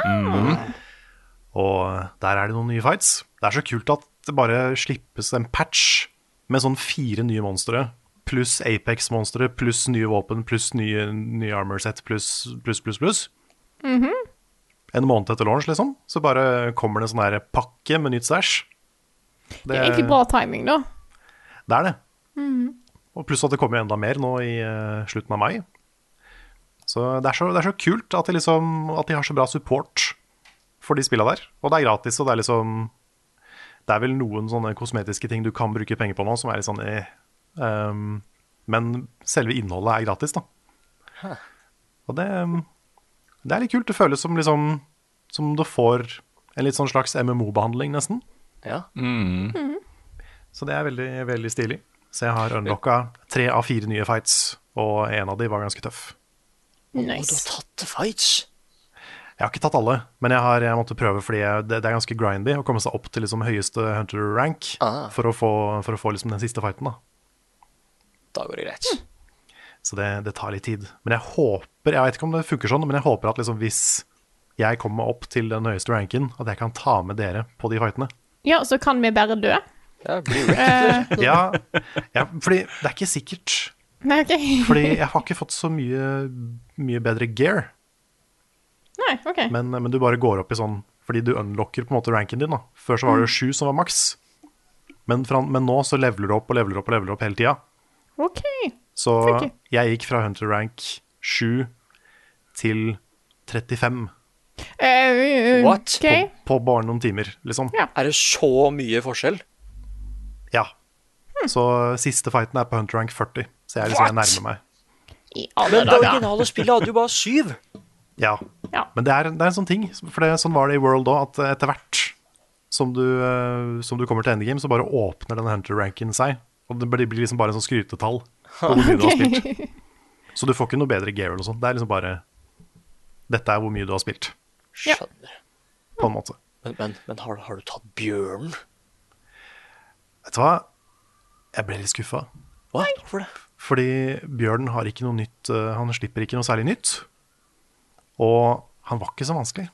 Og der er det noen nye fights. Det er så kult at det bare slippes en patch med sånn fire nye monstre, pluss Apex-monstre, pluss nye våpen, pluss nye, nye armor set, pluss, pluss, pluss, pluss. En måned etter launch, liksom. Så bare kommer det en sånn pakke med nytt stæsj. Det er egentlig bra timing, da. Det er det. Og pluss at det kommer enda mer nå i uh, slutten av mai. Så det er så, det er så kult at de, liksom, at de har så bra support for de spilla der. Og det er gratis, og det er liksom Det er vel noen sånne kosmetiske ting du kan bruke penger på nå, som er litt sånn eh. Um, men selve innholdet er gratis, da. Og det, det er litt kult. Det føles som liksom Som du får en litt sånn slags MMO-behandling, nesten. Ja. Så det er veldig, veldig stilig. Så jeg har unlocka tre av fire nye fights, og en av de var ganske tøff. Og du har tatt fights. Jeg har ikke tatt alle, men jeg, har, jeg måtte prøve fordi jeg, det, det er ganske grindy å komme seg opp til liksom høyeste hunter rank Ah. for å få, for å få liksom den siste fighten. da. Da går det greit. Så det, det tar litt tid. Men jeg håper Jeg vet ikke om det funker sånn, men jeg håper at liksom hvis jeg kommer opp til den høyeste ranken, at jeg kan ta med dere på de fightene. Ja, så kan vi bare dø. Ja, blir wrecked. Ja, ja, fordi det er ikke sikkert. Nei, OK. Fordi jeg har ikke fått så mye, mye bedre gear. Nei, OK. Men, men du bare går opp i sånn Fordi du unlocker på en måte ranken din. da Før så var det jo sju som var maks. Men, fra, men nå så leveler du opp og leveler opp og leveler opp hele tida. OK. Så jeg gikk fra hunter rank 7 til 35 Eh, What? Okay. på bare noen timer, liksom. Ja. Er det så mye forskjell? Ja. Så siste fighten er på hunter rank 40, så jeg, er liksom, jeg nærmer meg. I Men det originale spillet hadde jo bare syv. Ja. Ja. Men det er, det er en sånn ting, for det, sånn var det i World òg, at etter hvert som du, eh, som du kommer til endgame, så bare åpner den hunter-ranken seg. Og det blir blir liksom bare en sånn skrytetall på hvor mye du har spilt. Så du får ikke noe bedre gear eller noe sånt. Det er liksom bare Dette er hvor mye du har spilt, Ja. På en måte. Men, men, men har, har du tatt bjørnen? Vet du hva? Jeg ble litt skuffa. Hvorfor det? Fordi Bjørn har ikke noe nytt eh, Han slipper ikke noe særlig nytt. Og han var ikke så vanskelig.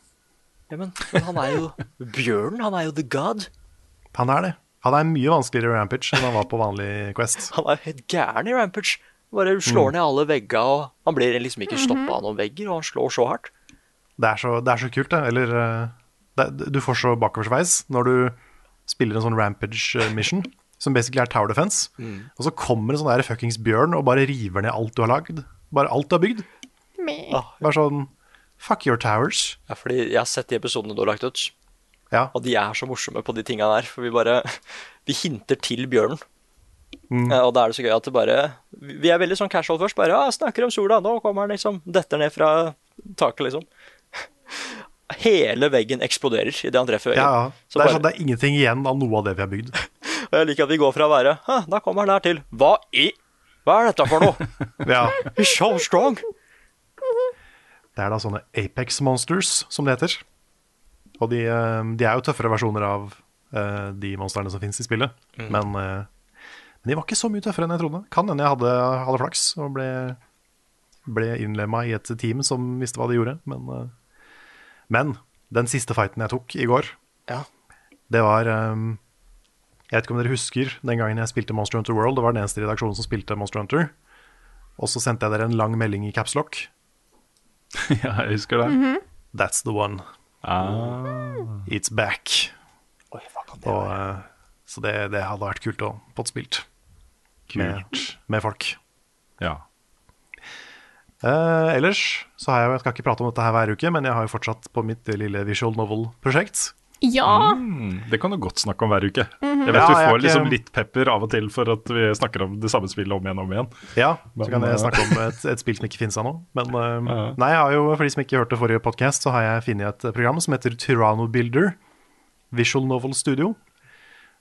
Ja, men, men han er jo bjørnen. Han er jo the god. Han er det. Han er mye vanskeligere i Rampage enn han var på vanlig Quest. Han er helt gæren i Rampage. Bare slår ned alle veggene, og han blir liksom ikke stoppa av noen vegger, og han slår så hardt. Det er så, det er så kult, det. Eller eh, det, Du får så bakoversveis når du spiller en sånn rampage eh, mission, som basically er Tower Defense, og så kommer en sånn der fuckings bjørn og bare river ned alt du har lagd. Bare alt du har bygd. Bare sånn Fuck your towers. Ja, fordi jeg har sett de episodene du har lagt ut, Ja. og de er så morsomme på de tinga der. For vi bare Vi hinter til bjørnen. Mm. Ja, og da er det så gøy at det bare Vi er veldig sånn casual først. Bare ja, snakker om sola, nå kommer den liksom Detter ned fra taket, liksom. Hele veggen eksploderer idet han treffer veggen. ja. ja. Det er, bare- sånn, det er ingenting igjen av noe av det vi har bygd. Og jeg liker at vi går fra å være da kommer han her til Hva i Hva er dette for noe? Ja. He's so strong! Det er da sånne Apex Monsters, som det heter. Og de, eh, de er jo tøffere versjoner av eh, de monstrene som finnes i spillet. Men, eh, men de var ikke så mye tøffere enn jeg trodde. Kan hende jeg hadde, hadde flaks og ble, ble innlemma i et team som visste hva de gjorde. Men, men den siste fighten jeg tok i går, Ja. det var um, Jeg vet ikke om dere husker den gangen jeg spilte Monster Hunter World. Det var den eneste redaksjonen som spilte Monster Hunter. Og så sendte jeg dere en lang melding i capslock. ja, jeg husker det. That's the one. Ah. It's back. Oi, hva kan det Og, være? eh, så det, det hadde vært kult å få spilt med, Kult. med folk. Ja. Eh, ellers så har jeg jo, jeg skal ikke prate om dette her hver uke, men jeg har jo fortsatt på mitt lille visual novel-prosjekt. Ja. Mm, det kan du godt snakke om hver uke. Jeg vet Ja, vi får ikke- liksom litt pepper av og til for at vi snakker om det samme spillet om igjen og om igjen. Ja, så kan jeg eh, snakke om et, et spill som ikke finnes ennå. Men Ja. nei, jeg har jo, for de som ikke hørte forrige podkast, så har jeg funnet et program som heter Tyranno Builder Visual Novel Studio.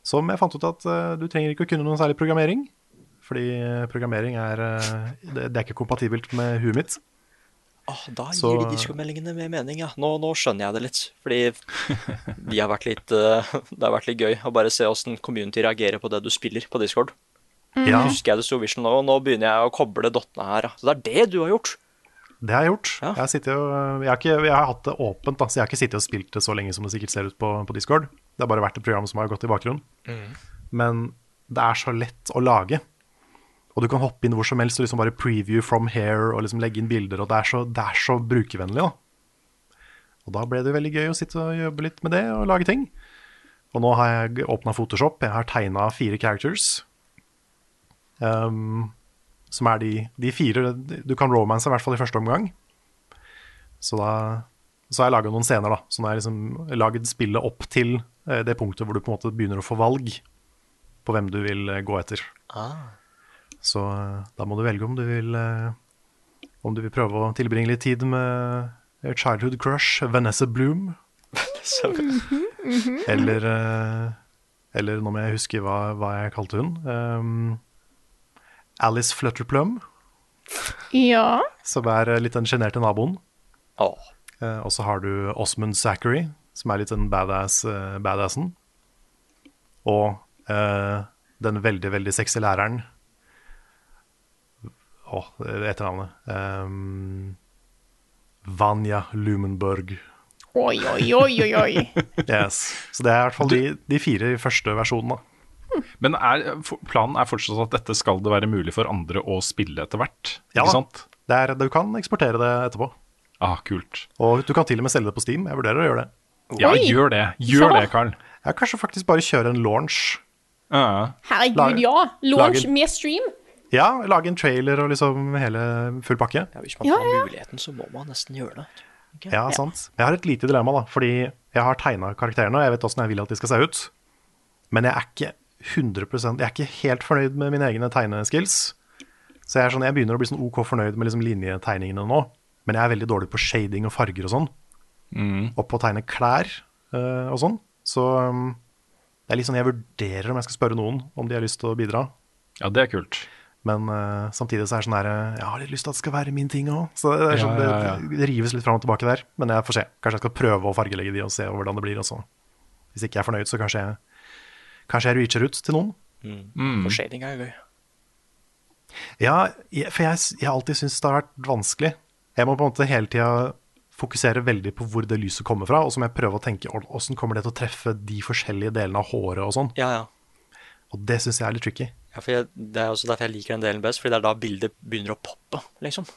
Som jeg fant ut at uh, du trenger ikke å kunne noen særlig programmering. Fordi eh, programmering er eh, det, er ikke kompatibelt med huet mitt. Åh, da Så- gir de diskomeldingene mer mening, ja. Nå, nå skjønner jeg det litt. Fordi har litt, eh, det har vært litt gøy å bare se åssen community reagerer på det du spiller på Discord. Ja, Husker jeg det sto Vision nå, og nå begynner jeg å koble dottene her. Så det er det du har gjort. det har jeg gjort. Ja. Jeg, har jeg, har ikke, jeg har hatt det åpent, da, så jeg har ikke sittet og spilt det så lenge som det sikkert ser ut på, på Discord. Det har bare vært et program som har gått i bakgrunnen. Men det er så lett å lage. Og du kan hoppe inn hvor som helst og liksom bare preview from here og liksom legge inn bilder. Og det er så, det er så brukervennlig, da. Og da ble det veldig gøy å sitte og jobbe litt med det og lage ting. Og nå har jeg åpna Photoshop. Jeg har tegna fire characters. Um, som er de, de fire Du kan romance i hvert fall i første omgang. Så da så har jeg laga noen scener, da. Så nå har jeg liksom lagd spillet opp til eh, det punktet hvor du på en måte begynner å få valg på hvem du vil eh, gå etter. Så eh, da må du velge om du vil eh, Om du vil prøve å tilbringe litt tid med childhood crush Vanessa Bloom, Så, eller eh, Eller nå må jeg huske hva, hva jeg kalte hun. Um, Alice Flutterplum, Ja. som er litt den sjenerte naboen. Eh, og så har du Osmund Zachary, som er litt den badass, badassen. Og uh, den veldig, veldig sexy læreren Å, etternavnet. Um, Vanja Lumenborg. Oi, oi, oi, oi, oi. Yes. Så det er i hvert fall de, de fire i første versjonene. Men er, planen er fortsatt at dette skal det være mulig for andre å spille etter hvert? Ja ikke sant? Det er, du kan eksportere det etterpå. Ah, kult. Og du kan til og med selge det på Steam. Jeg vurderer å gjøre det. Ja, Oi. gjør det. Gjør Så. det, Carl. Jeg kanskje faktisk bare kjøre en launch. Ja. Herregud, ja. Launch med stream. Ja, lage en trailer og liksom hele full pakke. Ja, hvis man Ja, får ja. muligheten, så må man nesten gjøre det. Okay. Ja, sant. Jeg har et lite dilemma, da. Fordi jeg har tegna karakterene, og jeg vet åssen jeg vil at de skal se ut. Men jeg er ikke 100% Jeg er ikke helt fornøyd med mine egne tegneskills. Så jeg, er sånn, jeg begynner å bli sånn OK fornøyd med liksom linjetegningene nå. Men jeg er veldig dårlig på shading og farger og sånn. Og på å tegne klær uh, og sånn. Så um, det er litt sånn jeg vurderer om jeg skal spørre noen om de har lyst til å bidra. ja, det er kult. Men uh, samtidig så er det sånn der eh, Jeg har litt lyst til at det skal være min ting òg. Så det, er sånn, Ja, ja, ja. det, rives litt fram og tilbake der. Men jeg får se. Kanskje jeg skal prøve å fargelegge de og se hvordan det blir. Også. Hvis ikke jeg er fornøyd, så kanskje jeg, kanskje jeg reacher ut til noen. For shading er jo gøy. Ja, jeg- for jeg, jeg har alltid syntes det har vært vanskelig. Jeg må på en måte hele tida fokusere veldig på hvor det lyset kommer fra, og så må jeg prøve å tenke åssen kommer det til å treffe de forskjellige delene av håret og sånn. Ja, ja. Og det syns jeg er litt tricky. Ja for jeg, det er også derfor jeg liker den delen best, fordi det er da bildet begynner å poppe, liksom.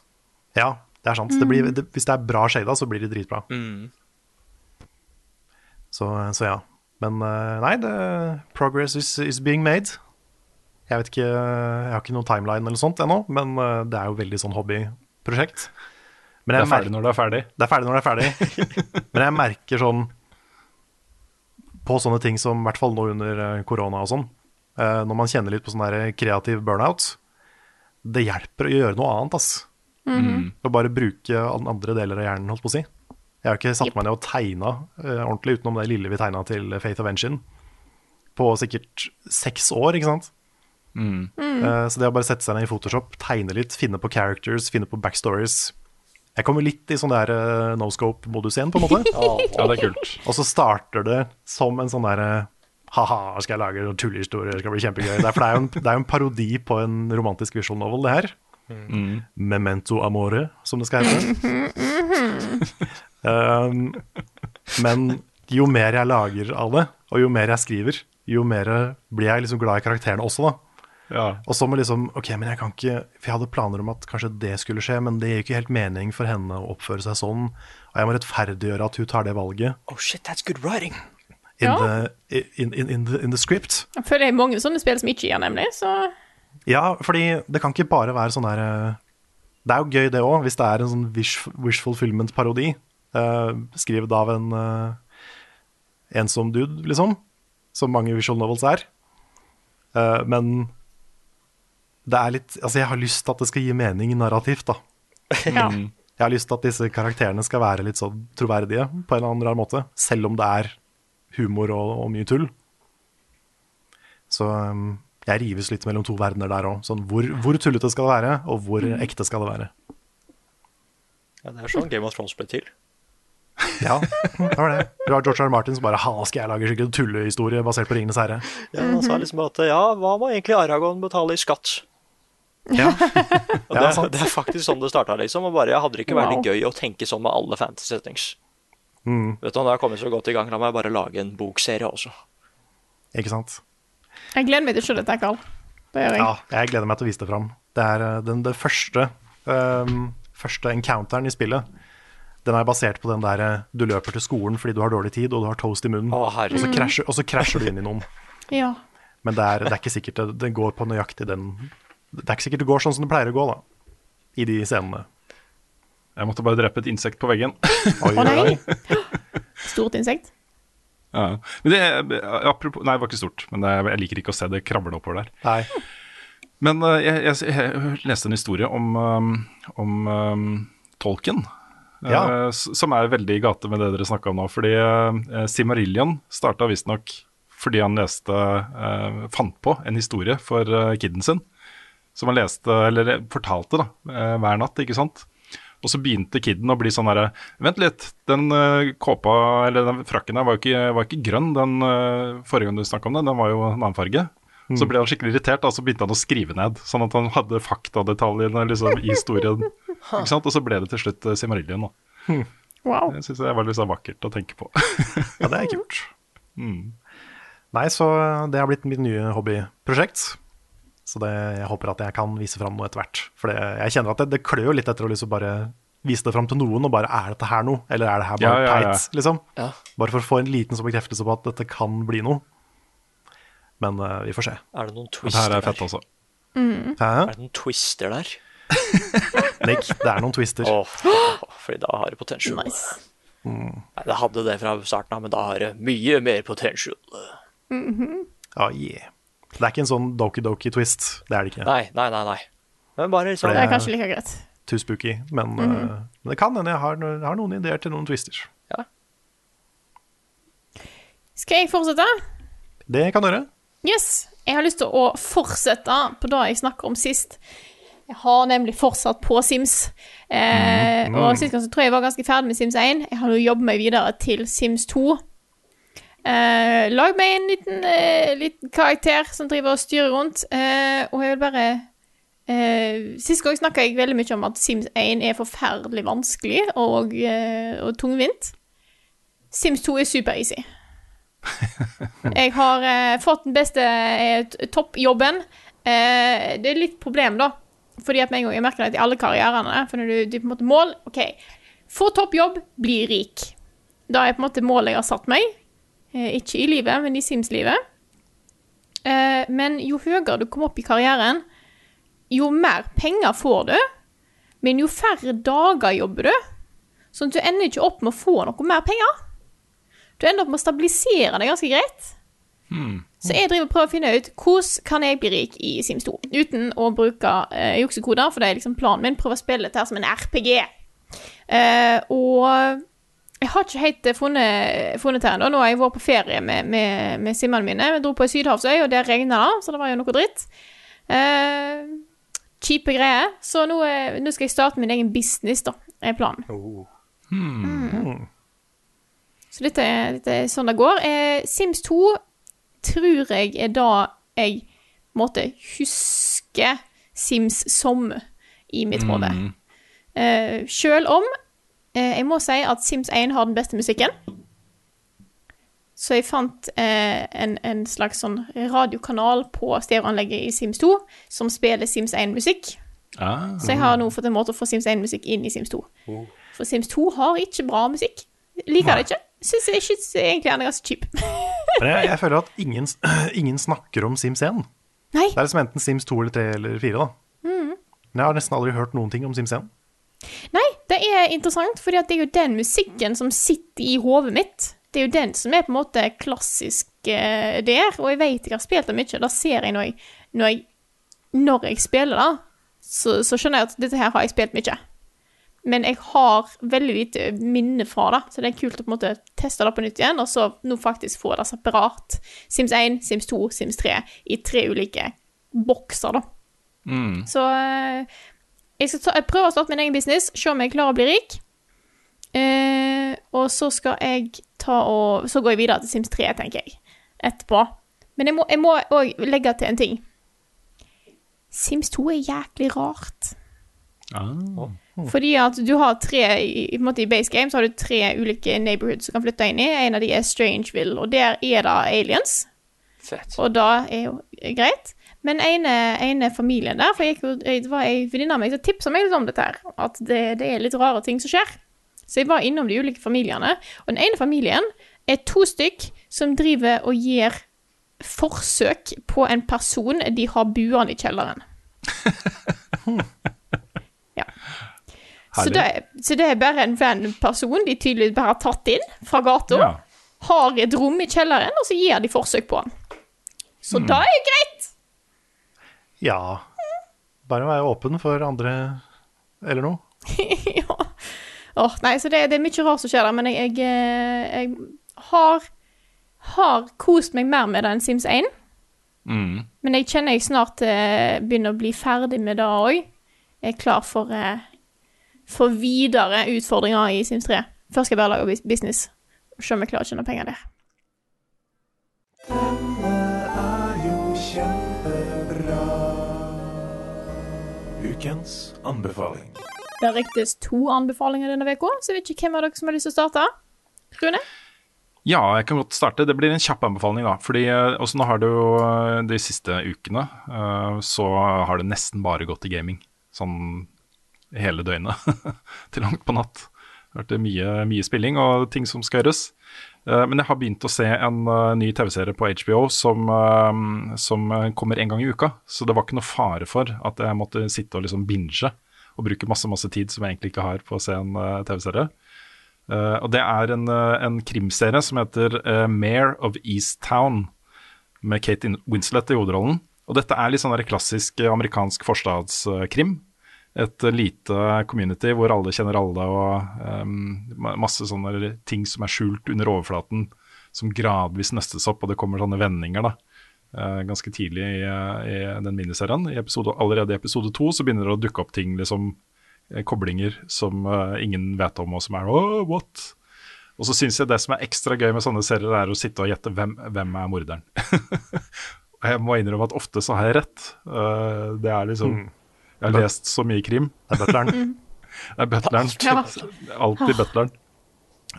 Ja, det er sant. Det blir, det, hvis det er bra shada, så blir det dritbra. Mm. Så, så ja. Men eh, nei, det, progress is, is being made. Jeg vet ikke, jeg har ikke noen timeline eller sånt ennå, men eh, det er jo veldig sånn hobbyprosjekt. Men Det er ferdig når det er ferdig. det er ferdig når det er ferdig. Men jeg merker sånn på sånne ting som i hvert fall nå under eh, korona og sånn, når man kjenner litt på sånn kreativ burnout, det hjelper å gjøre noe annet, ass. Å bare bruke andre deler av hjernen, holdt på å si. Jeg har ikke satt meg ned og tegna uh, ordentlig utenom det lille vi tegna til Faith of Engine på sikkert seks år, ikke sant? Eh, så det å bare sette seg ned i Photoshop, tegne litt, finne på characters, finne på backstories Jeg kommer litt i sånn der uh, no scope-modus igjen, på en måte. Ja, det er kult. Og så starter det som en sånn derre Ha-ha, skal jeg lage tullehistorier, skal bli kjempegøy. Det er, for det er, jo en, det er jo en parodi på en romantisk visual novel, det her. Memento amore, som det skal hete. um, men jo mer jeg lager av det, og jo mer jeg skriver, jo mer blir jeg liksom glad i karakterene også, da. Ja. Og så må liksom Ok, men jeg kan ikke For jeg hadde planer om at kanskje det skulle skje, men det gir ikke helt mening for henne å oppføre seg sånn. Og jeg må rettferdiggjøre at hun tar det valget Oh shit, that's good writing. In, Ja. the, in, in, the, in the script. Jeg føler det er mange sånne spill som ikke gir, nemlig. Så Ja, fordi det kan ikke bare være sånn der eh, Det er jo gøy, det òg, hvis det er en sånn wish, wish fulfillment-parodi. Uh, skrevet av en uh, ensom dude, liksom. Som mange visual novels er. Uh, men det er litt Altså, jeg har lyst til at det skal gi mening narrativt, da. ja. Jeg har lyst til at disse karakterene skal være litt sånn troverdige på en eller annen rar måte. Selv om det er humor og, og mye tull. Så um, jeg rives litt mellom to verdener der òg. Sånn, hvor, hvor tullete skal det være, og hvor ekte skal det være? Ja, det er sånn Game of Thrones ble til. Ja, det var det. Du har George R. Martin som bare Ha, skal jeg lage skikkelig tullehistorie basert på Ringenes herre? Ja, Han sa liksom at ja, hva må egentlig Aragon betale i skatt? Ja, Og Ja, det, sant. det er faktisk sånn det starta, liksom. Og bare, jeg hadde det ikke vært Wow. gøy å tenke sånn med alle fantasy settings. Mm. Vet du, jeg har kommet så godt i gang, la meg bare lage en bokserie også. ikke sant? Jeg gleder meg til å se dette, Karl. Det gjør jeg. Ja, jeg gleder meg til å vise det fram. Det er uh, den det første, um, første encounteren i spillet. Den er basert på den der uh, du løper til skolen fordi du har dårlig tid og du har toast i munnen, Å, og, så krasjer, og så krasjer du inn i noen. Ja. Men det er, det er ikke sikkert det, det går på nøyaktig den Det er ikke sikkert det går sånn som det pleier å gå, da. I de scenene. Jeg måtte bare drepe et insekt på veggen. Å oh, nei! Stort insekt. Ja. Men det, apropos, nei, det var ikke stort, men det, jeg liker ikke å se det kravle oppover der. Nei. Men uh, jeg, jeg, jeg leste en historie om, um, om um, tolken. eh, Ja. Uh, som er veldig i gate med det dere snakka om nå. Fordi uh, Simarillion starta visstnok fordi han leste uh, fant på en historie for uh, kiden sin. Som han leste, eller fortalte, da, eh, hver natt, ikke sant. Og så begynte kiden å bli sånn herre Vent litt, den eh, kåpa, eller den frakken her var jo ikke, var ikke grønn den eh, forrige gang du snakka om den, den var jo en annen farge. Så ble han skikkelig irritert, og så begynte han å skrive ned, sånn at han hadde faktadetaljene liksom, i historien. ikke sant? Og så ble det til slutt uh, Simarillion. Da. Wow. Det syns jeg var litt sånn vakkert å tenke på. Ja, det er kult. Mm. Nei, så det har blitt mitt nye hobbyprosjekt. Så det, jeg håper at jeg kan vise fram noe etter hvert. For det, jeg kjenner at det, det klør jo litt etter å liksom bare vise det fram til noen, og bare er dette her noe? Eller er det her bare Ja, ja, ja. teit, liksom? Ja. Bare for å få en liten sånn bekreftelse på at dette kan bli noe. Men uh, vi får se. Er det noen twister her er fett, der? altså. Hæ? Er det noen twister der? Nick, det er noen twister. Oh, fordi da har det potensial. Nice. Nei, det hadde det fra starten av, men da har det mye mer potential. Ja, yeah. Det er ikke en sånn doki-doki-twist. Det er det ikke. Nei, nei, nei. nei. Men bare sånn Det er kanskje like greit. Too spooky. Men, eh, men det kan hende jeg har, har noen ideer til noen twister. Skal jeg fortsette? Det kan du gjøre. Yes. Jeg har lyst til å fortsette på det jeg snakker om sist. Jeg har nemlig fortsatt på Sims. Eh, Og sist gang så tror jeg jeg var ganske ferdig med Sims 1. Jeg har nå jobbet meg videre til Sims 2. Eh, lag meg en liten, eh, liten karakter som driver og styrer rundt. Eh, og jeg vil bare eh, Sist gang snakka jeg veldig mye om at Sims 1 er forferdelig vanskelig og, eh, og tungvint. Sims 2 er super-easy. Jeg har eh, fått den beste eh, toppjobben. Eh, det er litt problem, da. Fordi at med en gang jeg merker det i alle karrierene. For når du, du på en måte mål OK, få toppjobb, bli rik. Da er på en måte målet jeg har satt meg. Eh, ikke i livet, men i Sims-livet. Eh, men jo høyere du kommer opp i karrieren, jo mer penger får du. Men jo færre dager jobber du. Sånn at du ender ikke opp med å få noe mer penger. Du ender opp med å stabilisere det ganske greit. Så jeg driver og prøver å finne ut hvordan kan jeg bli rik i Sims 2 uten å bruke eh, juksekoder, for det er liksom planen min. Prøve å spille dette her som en RPG. Eh, og jeg har ikke helt eh, funnet, funnet her ennå. Nå har jeg vært på ferie med, med, med simmerne mine. Vi dro på ei sydhavsøy, og der regna det, så det var jo noe dritt. Eh, Kjipe greier. Så nå, eh, nå skal jeg starte min egen business, da, er planen. Mm. Så dette, dette er sånn det går. Eh, Sims 2 tror jeg er da jeg måtte huske Sims som i mitt hode. Eh, Selv om jeg må si at Sims 1 har den beste musikken. Så jeg fant eh, en, en slags sånn radiokanal på stereoanlegget i Sims 2 som spiller Sims 1-musikk. Ah, Så jeg har nå fått en måte å få Sims 1-musikk inn i Sims 2. For Sims 2 har ikke bra musikk. Liker det ikke. Syns jeg synes egentlig han er ganske kjip. Jeg, jeg føler at ingen, ingen snakker om Sims 1. Nei. Det er liksom enten Sims 2 eller 3 eller 4, da. Mm. Men jeg har nesten aldri hørt noen ting om Sims 1. Nei, det er interessant, for det er jo den musikken som sitter i hodet mitt. Det er jo den som er på en måte klassisk uh, der, og jeg vet jeg har spilt det mye. Da ser jeg når jeg, når jeg, når jeg spiller det, så, så skjønner jeg at dette her har jeg spilt mye. men jeg har veldig lite minne fra det, så det er kult å på en måte teste det på nytt igjen, og så nå faktisk få det separat. Sims 1, Sims 2, Sims 3 i tre ulike bokser, da. Mm. Så eh, jeg skal ta, jeg prøver å starte min egen business, se om jeg klarer å bli rik. Eh, og så skal jeg ta og Så går jeg videre til Sims 3, tenker jeg, etterpå. Men jeg må, òg legge til en ting. Sims 2 er jæklig rart. Ah. Fordi at du har tre i, i, på en måte I base game så har du tre ulike neighborhoods du kan flytte inn i. En av de er Strangeville, og der er det aliens. Fett. Og da er jo greit. Men ene, ene familien der For jeg, jeg, det var ei venninne av meg som tipsa meg litt om dette her. At det, det er litt rare ting som skjer. Så jeg var innom de ulike familiene. Og den ene familien er to stykk som driver og gir forsøk på en person de har buende i kjelleren. ja. Så det, så det er bare en venn person de tydeligvis bare har tatt inn fra gata. Ja. Har et rom i kjelleren, og så gir de forsøk på han. Så mm. da er det greit. Ja. Bare være åpen for andre eller noe. ja. Åh, nei, så det, det er mye rart som skjer der, men jeg, jeg, eh, jeg har, har kost meg mer med det enn Sims 1. Mm. Men jeg kjenner jeg snart eh, begynner å bli ferdig med det òg. Jeg er klar for, eh, for videre utfordringer i Sims 3. Først skal jeg bare lage business. Se om jeg klarer å tjene penger der. Ukens anbefaling. Det riktes to anbefalinger denne uka, så jeg vet ikke hvem av dere som har lyst til å starte. Rune? Ja, jeg kan godt starte. Det blir en kjapp anbefaling, da. Fordi eh, også nå har det jo eh, de siste ukene eh, så har det nesten bare gått i gaming. Sånn hele døgnet. Til langt på natt. Det har vært mye, mye spilling og ting som skal gjøres. Eh, Men jeg har begynt å se en eh, ny TV-serie på HBO som, eh, som kommer en gang i uka. Så det var ikke noe fare for at jeg måtte sitte og liksom binge og bruke masse masse tid som jeg egentlig ikke har på å se en TV-serie. Og det er en, en krimserie som heter Mayor of Easttown, med Kate Winslet i hovedrollen. Og dette er litt sånn klassisk amerikansk forstadskrim. Et lite community hvor alle kjenner alle, og um, masse sånne ting som er skjult under overflaten, som gradvis nøstes opp, og det kommer sånne vendinger, da. uh, ganske tidlig i, i den miniserien. I episode, allerede i episode to så begynner det å dukke opp ting, liksom eh, koblinger som uh, ingen vet om, og som er oh, what? Og så syns jeg det som er ekstra gøy med sånne serier, er å sitte og gjette hvem, hvem er morderen. og jeg må innrømme at ofte så har jeg rett. Uh, det er liksom Mm. Jeg har lest så mye krim. Det er butleren. Det er butleren. Ja. Alltid butleren.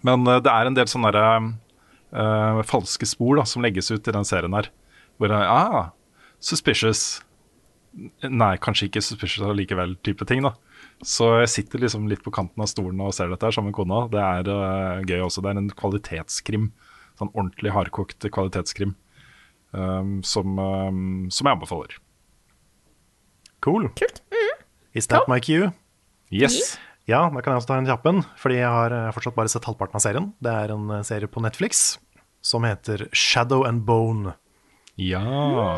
Men uh, det er en del sånne der, uh, falske spor da, som legges ut i den serien her. Hvor jeg, ah, suspicious. Nei, kanskje ikke suspicious allikevel, type ting. da. Så jeg sitter liksom litt på kanten av stolen og ser dette her sammen med kona. Det er uh, gøy også. Det er en kvalitetskrim. Sånn ordentlig hardkokt kvalitetskrim. um, som, um, som jeg anbefaler. Cool. Kult. Is that my cue? Yes. Ja, da kan jeg også ta en kjappen, fordi jeg har eh, fortsatt bare sett halvparten av serien. Det er en eh, serie på Netflix som heter Shadow and Bone. Ja.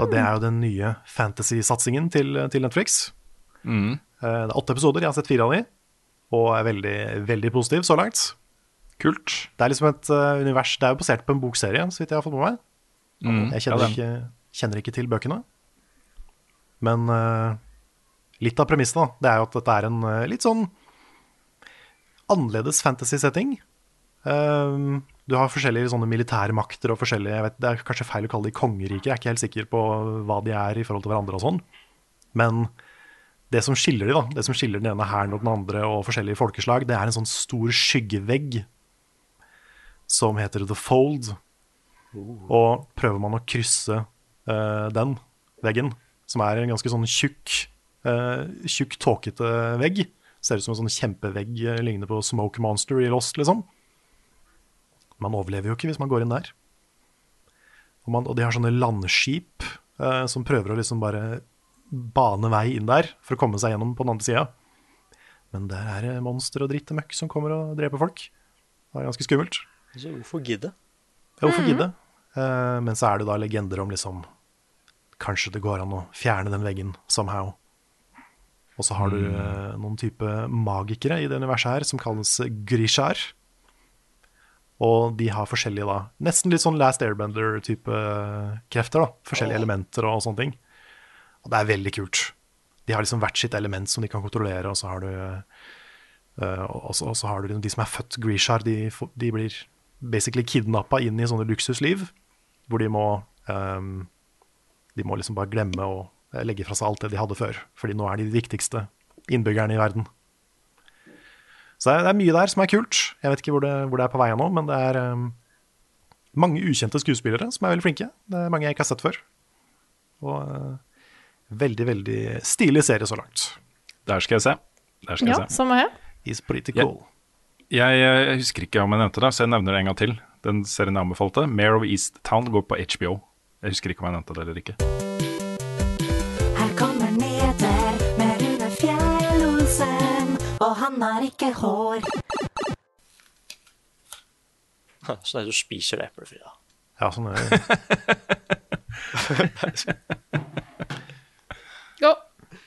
Og det er jo den nye fantasy-satsingen til, til Netflix. Mm. Eh, Det er åtte episoder, jeg har sett fire av de, og er veldig, veldig positiv så langt. Kult. Det er liksom et eh, univers Det er jo basert på en bokserie, så vidt jeg har fått med meg. Mm. Jeg kjenner, ja, ikke, kjenner ikke til bøkene. Men eh, litt av premissen da, det er jo at dette er en eh, litt sånn annerledes fantasy-setting. Um, du har forskjellige sånne militære makter og forskjellige jeg vet, Det er kanskje feil å kalle de kongeriker, jeg er ikke helt sikker på hva de er i forhold til hverandre og sånn. Men det som skiller de da, det som skiller den ene hæren og den andre og forskjellige folkeslag, det er en sånn stor skyggevegg som heter The Fold. Og prøver man å krysse uh, den veggen, som er en ganske sånn tjukk, tjukk tåkete vegg, ser ut som en sånn kjempevegg eh, lignende på Smoke Monster i Lost, liksom. Man overlever jo ikke hvis man går inn der. Og, man, og de har sånne landskip eh, som prøver å liksom bare bane vei inn der for å komme seg gjennom på den andre sida. Men der er det monster og dritt og møkk som kommer og dreper folk. Det er ganske skummelt. Så hvorfor gidde? Ja, hvorfor gidde? Eh, men så er det da legender om liksom Kanskje det går an å fjerne den veggen somehow. Og så har du mm. noen type magikere i det universet her som kalles Grishar. Og de har forskjellige da, nesten litt sånn Last Airbender-type krefter. da, Forskjellige elementer og sånne ting. Og det er veldig kult. De har liksom hvert sitt element som de kan kontrollere, og så har du uh, og så, og så har du liksom de som er født Grishar, de, de blir basically kidnappa inn i sånne luksusliv, hvor de må um, De må liksom bare glemme å eh, legge fra seg alt det de hadde før, fordi nå er de de viktigste innbyggerne i verden. Så det er, mye der som er kult. Jeg vet ikke hvor det, hvor det er på vei nå, men det er um, mange ukjente skuespillere som er veldig flinke. Det er mange jeg ikke har sett før. Og uh, veldig, veldig stilig serie så langt. Der skal jeg se. Der skal Ja, jeg se. samme her. Is pretty Ja. cool. Jeg, jeg husker ikke om jeg nevnte det, så jeg nevner det en gang til. Den serien jeg anbefalte, Mare of Easttown, går på HBO. Jeg husker ikke om jeg nevnte det eller ikke. Han har ikke hår. Så det er du spiser epler, Frida. Ja, sånn er det.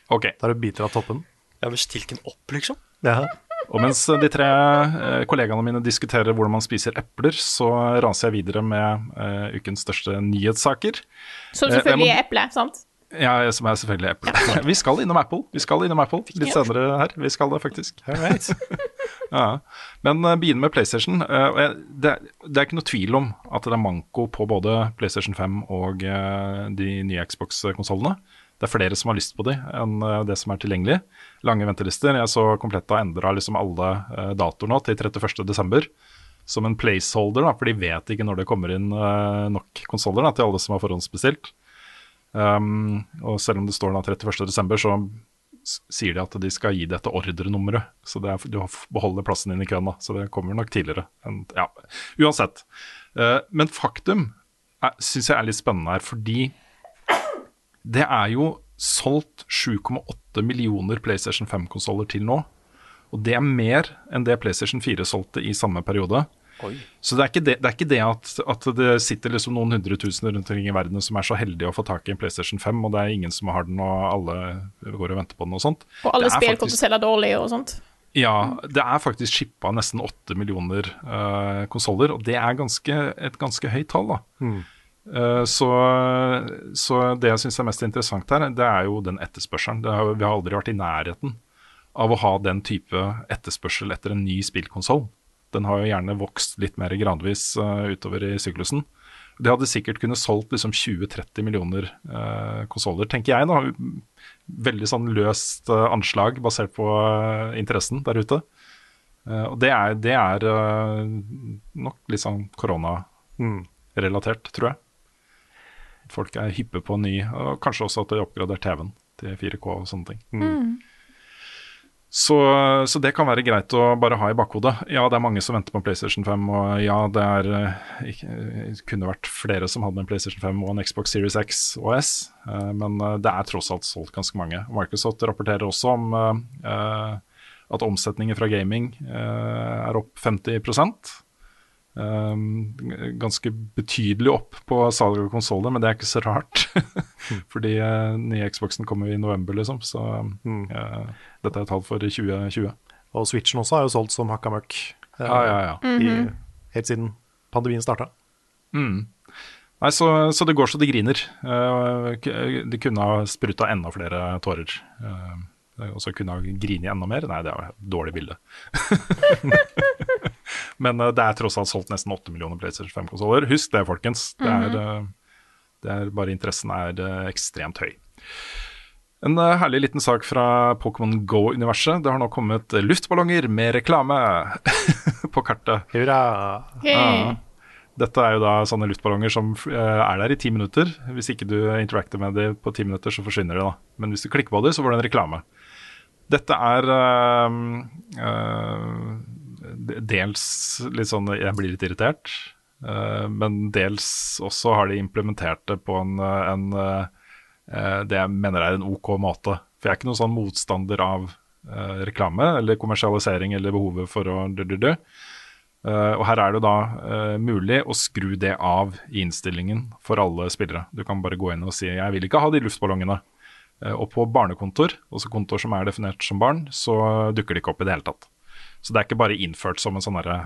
Ok. Da er det biter av toppen. Ja, har bestilt den opp, liksom. Ja. Og mens de tre eh, kollegaene mine diskuterer hvordan man spiser epler, så raser jeg videre med eh, ukens største nyhetssaker. Som Eh, selvfølgelig må- er eple, sant? Ja, som er selvfølgelig Apple. Vi skal innom Apple Vi skal innom Apple litt senere her. Vi skal det, faktisk. ja. Men uh, begynne med PlayStation. eh, det, er- ikke noe tvil om at det er manko på både PlayStation 5 og eh, de nye Xbox-konsollene. Det er flere som har lyst på de enn eh, det som er tilgjengelig. Lange ventelister. Jeg så Komplett har endra liksom alle datoer nå til 31.12. Som en placeholder, da, for de vet ikke når det kommer inn eh, nok konsoller til alle som har forhåndsbestilt. Um, og selv om det står da 31.12., så sier de at de skal gi dette ordrenummeret. Så det er, du beholder plassen din i køen, da. Så det kommer nok tidligere. enn- ja, Uansett. Uh, men faktum syns jeg er litt spennende her, fordi det er jo solgt 7,8 millioner PlayStation 5-konsoller til nå. Og det er mer enn det PlayStation 4 solgte i samme periode. Oi. Så det er ikke det, det, er ikke det at, at det sitter liksom noen hundre tusen rundt omkring i verden som er så heldige å få tak i en PlayStation 5, og det er ingen som har den, og alle går og venter på den og sånt. Og alle spill kommer til å selge dårlig og sånt. Ja, det er faktisk shippa nesten åtte millioner uh, konsoller, og det er ganske, et ganske høyt tall, da. Eh, så, så det jeg syns er mest interessant her, det er jo den etterspørselen. Det har, vi har aldri vært i nærheten av å ha den type etterspørsel etter en ny spillkonsoll. Den har jo gjerne vokst litt mer gradvis eh, utover i syklusen. Det hadde sikkert kunnet solgt liksom 20-30 millioner uh, konsoller, tenker jeg. da. Veldig sånn løst eh, anslag basert på eh, interessen der ute. Eh, og det er, det er eh, nok litt sånn koronarelatert, tror jeg. Folk er hyppe på ny, og kanskje også at de har oppgradert TV-en til 4K og sånne ting. Mm. Så, så det kan være greit å bare ha i bakhodet. Ja, det er mange som venter på en PlayStation 5, og ja, det er eh, ikke, kunne vært flere som hadde en PlayStation 5 og en Xbox Series X og S, eh, men eh, det er tross alt solgt ganske mange. Microsoft rapporterer også om eh, eh, at omsetningen fra gaming eh, er opp 50 Um, ganske betydelig opp på salg av konsoller, men det er ikke så rart. Fordi uh, nye Xboxen kommer i november, liksom. Så eh, dette er tall for 2020. Og Switchen også er jo solgt som hakka møkk. Uh, Ja, ja, ja. i, Mhm. helt siden pandemien starta. Mm. Nei, så, så det går så det griner. de kunne ha spruta enda flere tårer. Eh, og så kunne ha grinet enda mer. Nei, det er et dårlig bilde. Men eh, det er tross alt solgt nesten 8 millioner PlayStation 5-konsoller. Husk det, folkens. Det er, mm -hmm. det er bare interessen er eh, ekstremt høy. En herlig liten sak fra Pokémon Go-universet. Det har nå kommet luftballonger med reklame på kartet. Hurra! Ja. Dette er jo da sånne luftballonger som er der i ti minutter. Hvis ikke du interacter med dem på ti minutter, så forsvinner de da. Men hvis du klikker på dem, så får du en reklame. Dette er eh, eh, dels litt sånn Jeg blir litt irritert. eh, men dels også har de implementert det på en, en eh, det jeg mener er en OK måte. For jeg er ikke noen sånn motstander av eh, reklame eller kommersialisering eller behovet for å og her er det da mulig å skru det av i innstillingen for alle spillere. Du kan bare gå inn og si 'jeg vil ikke ha de luftballongene'. Og på barnekontor, også kontor som er definert som barn, så dukker de ikke opp i det hele tatt. Så det er ikke bare innført som en sånn derre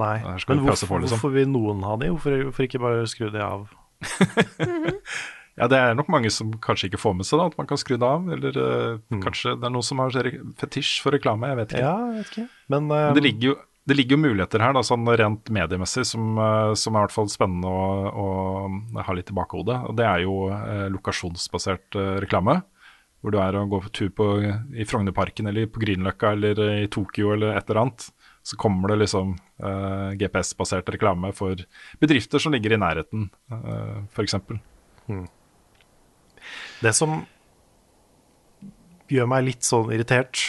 Nei, men hvorfor, for, liksom. hvorfor vil noen ha de? Hvorfor, hvorfor ikke bare skru de av? Ja, det er nok mange som kanskje ikke får med seg da, at man kan skru det av. Eller eh, kanskje det er noen som har fetisj for reklame, jeg vet ikke. Ja, jeg vet ikke. Men, Men eh, det ligger jo det ligger jo muligheter her, da, sånn rent mediemessig, som, eh, som er i hvert fall spennende å, å ha litt i bakhodet. Og det er jo eh, lokasjonsbasert eh, reklame. Hvor du er og går på tur på, i Frognerparken eller på Grünerløkka eller i Tokyo eller et eller annet. Så kommer det liksom eh, GPS-basert reklame for bedrifter som ligger i nærheten, uh, f.eks. Det som gjør meg litt sånn irritert,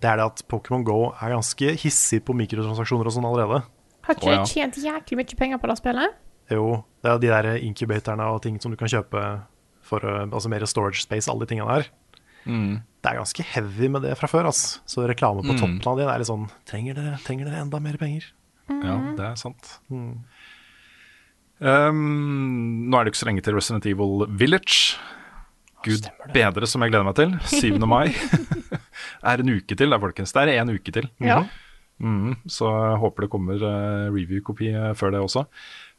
det er det at Pokémon Go er ganske hissig på mikrotransaksjoner og sånn allerede. Har ikke ja. de tjent jæklig mye penger på det spillet? Jo, det er de der incubatorene og ting som du kan kjøpe for eh, altså mer storage space, alle de tingene der. Mm. Det er ganske heavy med det fra før, Altså. Så reklame på Mm. toppen av det, det er litt sånn Trenger dere, trenger dere enda mer penger? Ja, det er sant. Um, nå er det ikke så lenge til Resident Evil Village. Gud bedre som jeg gleder meg til. 7. mai er en uke til, da, folkens. Det er en uke til. Ja. Mm, så jeg håper det kommer uh, review-kopi eh, før det også.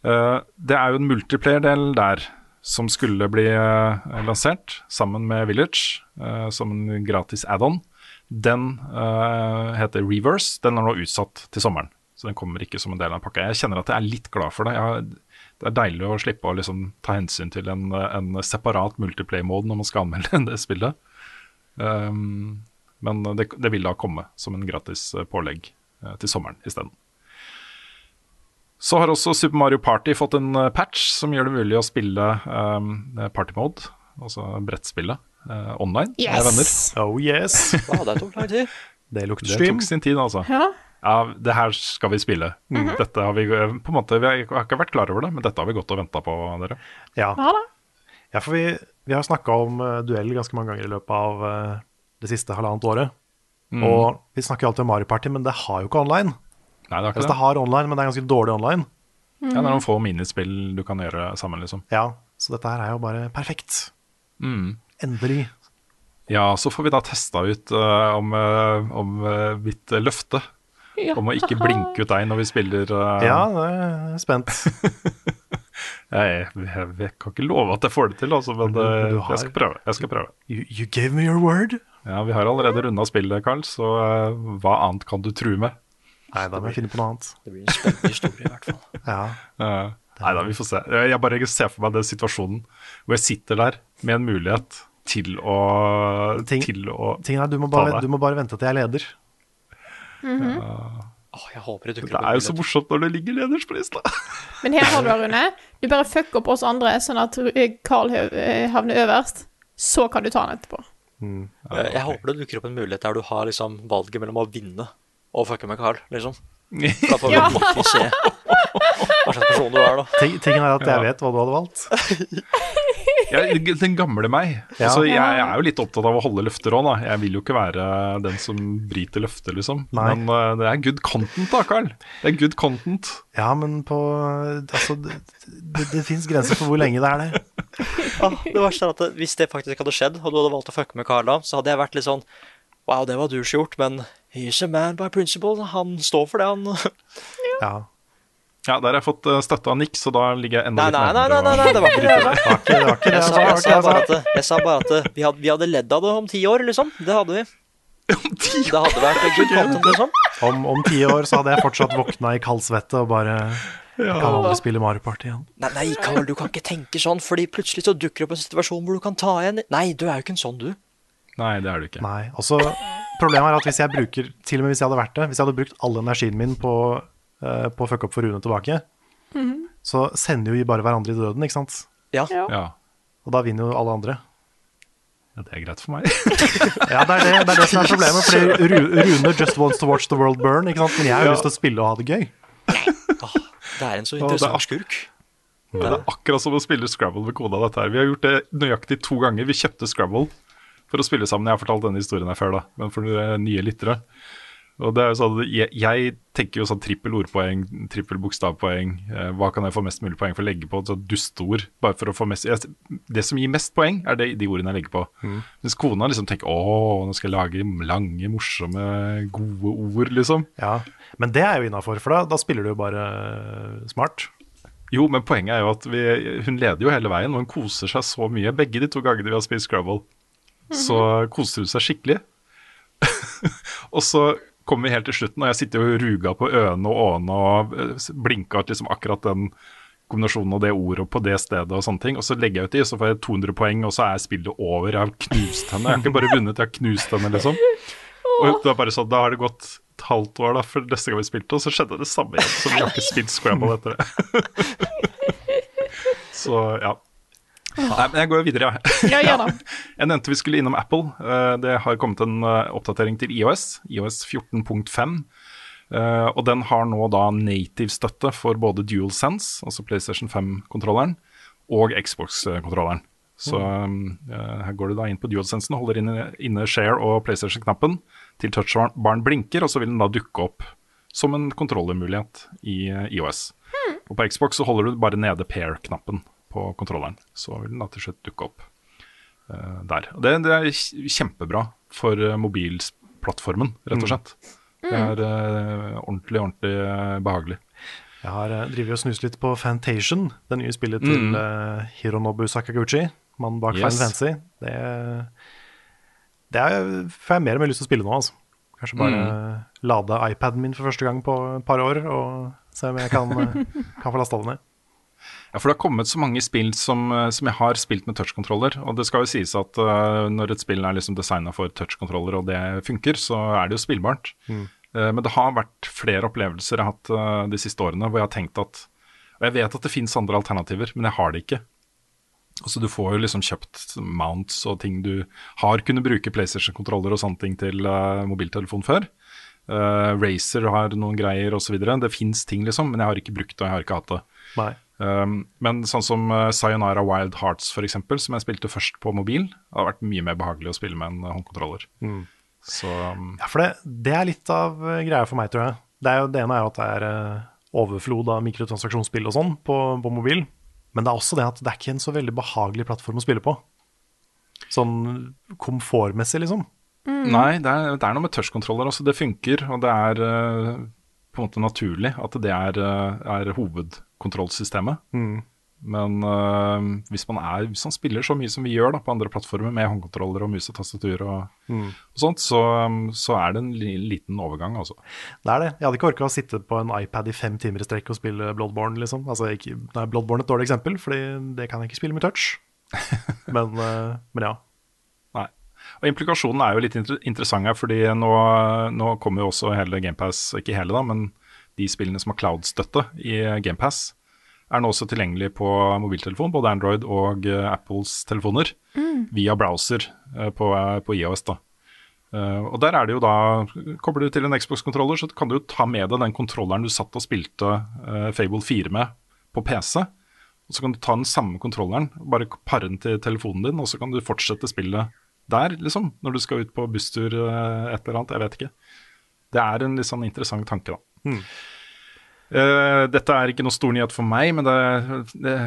Uh, det er jo en multiplayer-del der som skulle bli eh, lansert sammen med Village eh, som en gratis add-on. Den eh, heter Reverse. Den er nå utsatt til sommeren. Så den kommer ikke som en del av pakka. Jeg kjenner at jeg er litt glad for det. Jeg, det er deilig å slippe å liksom ta hensyn til en, en separat multiplayer-mode når man skal anmelde det spillet. Um, men det, det vil da komme som en gratis pålegg til sommeren isteden. Så har også Super Mario Party fått en eh, patch som gjør det mulig å spille um, party mode, altså brettspillet, uh, online med venner. Oh yes! Wow, det tok lang tid. Det lukter Det tok sin tid, altså. Ja. Ja, det her skal vi spille. Mhm. Dette har vi eh, på en måte, vi har ikke vært klar over det, men dette har vi gått og venta på, dere. Ja. Ja da. Ja, for vi, vi har snakka om uh, duell ganske mange ganger i løpet av uh, det siste halvannet året. Mm. Og vi snakker alltid om Mario Party, men det har jo ikke online. Nei, det er ikke Altså, det det. har online, men det er ganske dårlig online. Ja, det er noen få minispill du kan gjøre sammen, liksom. Ja, Så dette her er jo bare perfekt. Mm. Endelig. Ja, så får vi da testa ut uh, om, uh, om uh, mitt løfte Ja. om å ikke blinke ut deg når vi spiller. Ja, det er spent. jeg, jeg, jeg kan ikke love at jeg får det til, altså, men du har- jeg skal prøve. Jeg skal prøve. You, you gave me your word. Ja, Vi har allerede runda spillet, Carl, så hva annet kan du true med? Nei, da må jeg finne på noe annet. Det blir en spennende historie, i hvert fall. Ja. Uh, nei da, vi får se. Jeg bare ser for meg den situasjonen hvor jeg sitter der med en mulighet til å, Ting- til å ting er, du må, bare, du må bare vente til jeg er leder. Åh, jeg håper det Det dukker opp er jo så morsomt når det ligger nederst på lista. Men her har du, Rune. Du bare fucker opp oss andre, sånn at eh, Carl eh, havner øverst. Så kan du ta han etterpå. Eh, Jeg håper det dukker opp en mulighet der du har liksom valget mellom å vinne og fucke med Carl, liksom. For da får vi Ja. se hva slags person du er, da. Ting, tingen er at jeg Ja. vet hva du hadde valgt. Ja, den gamle meg. Ja. Altså, jeg, jeg er jo litt opptatt av å holde løfter òg, da. Jeg vil jo ikke være den som bryter løfter, liksom. Nei. Men uh, det er good content, da, Carl. Det er good content. Ja, men på Altså, det, det, det fins grenser for hvor lenge det er det. Ja, det verste er at hvis det faktisk hadde skjedd, og du hadde valgt å fucke med Carl da, så hadde jeg vært litt sånn Wow, det var douche gjort, men he's a man by principle. Han står for det, han. Ja. Ja, der har jeg fått eh, støtte av Nick, så da ligger jeg enda Nei, litt nei, nei, nei, nei, nei, det var ikke det. Det var ikke det. Var ikke det Jeg sa, jeg, sa bare at, jeg sa bare at vi hadde, vi hadde ledd av det om ti år, liksom. Det hadde vi. Det hadde vært good content, liksom. Om, om ti år så hadde jeg fortsatt våkna i kaldsvette og bare Kan aldri spille Mario Party igjen. Nei, nei, Karl, du kan ikke tenke sånn, fordi plutselig så dukker det opp en situasjon hvor du kan ta igjen Nei, du er jo ikke en sånn, du. Nei, det er du ikke. Nei. også Problemet er at hvis jeg bruker Til og med hvis jeg hadde vært det, hvis jeg hadde brukt all energien min på, uh, på å fucke opp for Rune tilbake, så sender jo vi bare hverandre i døden, ikke sant? Ja. Ja. Og da vinner jo alle andre. ja, det er greit for meg. Ja, det er det, det, er det som er problemet. Fordi Rune just wants to watch the world burn, ikke sant? men jeg har jo Ja. lyst til å spille og ha det gøy. Det er en så er interessant skurk. Det er akkurat som å spille Scrabble med kona. dette her. Vi har gjort det nøyaktig to ganger. Vi kjøpte Scrabble for å spille sammen. Jeg har fortalt denne historien her før, da, men for nye lyttere. Og det er jo sånn, jeg, jeg tenker jo sånn trippel ordpoeng, trippel bokstavpoeng. Eh, hva kan jeg få mest mulig poeng for å legge på? Så dusteord. Bare for å få mest jeg, Det som gir mest poeng, er det, de ordene jeg legger på. Mm. Mens kona liksom tenker å, nå skal jeg lage lange, morsomme, gode ord, liksom. Ja, Men det er jo innafor, for da, da spiller du jo bare smart. Jo, men poenget er jo at vi, hun leder jo hele veien, og hun koser seg så mye. Begge de to gangene vi har spist Scrabble, så koser hun seg skikkelig. og så kommer vi helt til slutten, og jeg sitter og ruga på øene og åene og eh, blinka ut liksom akkurat den kombinasjonen av det ordet på det stedet og sånne ting. Og så legger jeg ut i, så får jeg 200 poeng, og så er spillet over. Jeg har knust henne. Jeg har ikke bare vunnet, jeg har knust henne, liksom. Og det er bare sånn, Da har det gått et halvt år da, før neste gang vi spilte, og så skjedde det samme igjen. Så vi har ikke spilt Scramble etter det. så ja. Nei, men jeg går videre, jeg. Ja, ja. Jeg nevnte vi skulle innom Apple. Eh, Det har kommet en eh, oppdatering til IOS, IOS 14.5. Eh, Og den har nå da native-støtte for både DualSense, altså PlayStation 5-kontrolleren, og Xbox-kontrolleren. Så eh, her går du da inn på DualSensen og holder inne, inne Share og PlayStation-knappen til touchbaren blinker, og så vil den da dukke opp som en kontrollermulighet i IOS. IOS. Og på Xbox så holder du bare nede pair-knappen på kontrolleren. Så vil den da til slutt dukke opp uh, der. Og det, det er kjempebra for eh, mobilplattformen, rett og slett. Det er uh, ordentlig, ordentlig eh, behagelig. Jeg har drivet og snust litt på Fantation, det nye spillet til Mm. Hironobu Sakaguchi, mannen bak Yes. Final Fantasy. Det, det er, får jeg mer og mer lyst til å spille nå, altså. Kanskje bare Mm. lade iPaden min for første gang på et par år, og se om jeg kan, kan få lasta den ned. Ja, for det har kommet så mange spill som, eh, som jeg har spilt med touchkontroller. Og det skal jo sies at uh, når et spill er liksom designa for touchkontroller og det funker, så er det jo spillbart. Mm. Uh, men det har vært flere opplevelser jeg har hatt uh, de siste årene hvor jeg har tenkt at Og jeg vet at det fins andre alternativer, men jeg har det ikke. Altså Du får jo liksom kjøpt mounts og ting du har kunnet bruke PlayStation-kontroller og sånne ting til uh, mobiltelefon før. Uh, Racer har noen greier osv. Det fins ting, liksom, men jeg har ikke brukt det og jeg har ikke hatt det. Nei. Um, men sånn som uh, Sayonara Wild Hearts, eksempel, som jeg spilte først på mobil, det har vært mye mer behagelig å spille med en uh, håndkontroller. Mm. Så um, Ja, for det, det er litt av eh, greia for meg, tror jeg. Det, er jo, det ene er jo at det er eh, overflod av mikrotransaksjonsspill og sånn på, på mobil. Men det er også det at det er ikke en så veldig behagelig plattform å spille på. Sånn komfortmessig, liksom. Nei, det er, det er noe med touchkontroller. Altså, det funker, og det er uh, på en måte naturlig at det er, uh, er hovedkontrollsystemet. Mm. Men uh, hvis, man er, hvis man spiller så mye som vi gjør da, på andre plattformer, med håndkontroller og mus og tastatur og, Mm. og sånt, så, så er det en liten overgang, altså. Det er det. Jeg hadde ikke orka å sitte på en iPad i fem timer i strekk og spille Bloodborne, liksom. Altså, ikke, nei, Bloodborne er et dårlig eksempel, Fordi det kan jeg ikke spille med touch. Men, eh, men ja. Nei. Og Implikasjonen er jo litt inter interessant her, fordi nå, nå kommer jo også hele GamePass, ikke hele da, men de spillene som har cloud-støtte i GamePass, er nå også tilgjengelig på mobiltelefon, både Android og eh, Apples telefoner, via browser eh, på, eh, på iOS. da. Uh, og der er det jo da, Kobler du til en Xbox-kontroller, så kan du jo ta med deg den kontrolleren du satt og spilte uh, Fable 4 med på PC. Og Så kan du ta den samme kontrolleren, bare pare den til telefonen din, og så kan du fortsette spillet der, liksom. Når du skal ut på busstur, uh, et eller annet. Jeg vet ikke. Det er en litt sånn interessant tanke, da. Mm. Eh, dette er ikke noe stor nyhet for meg, men det, det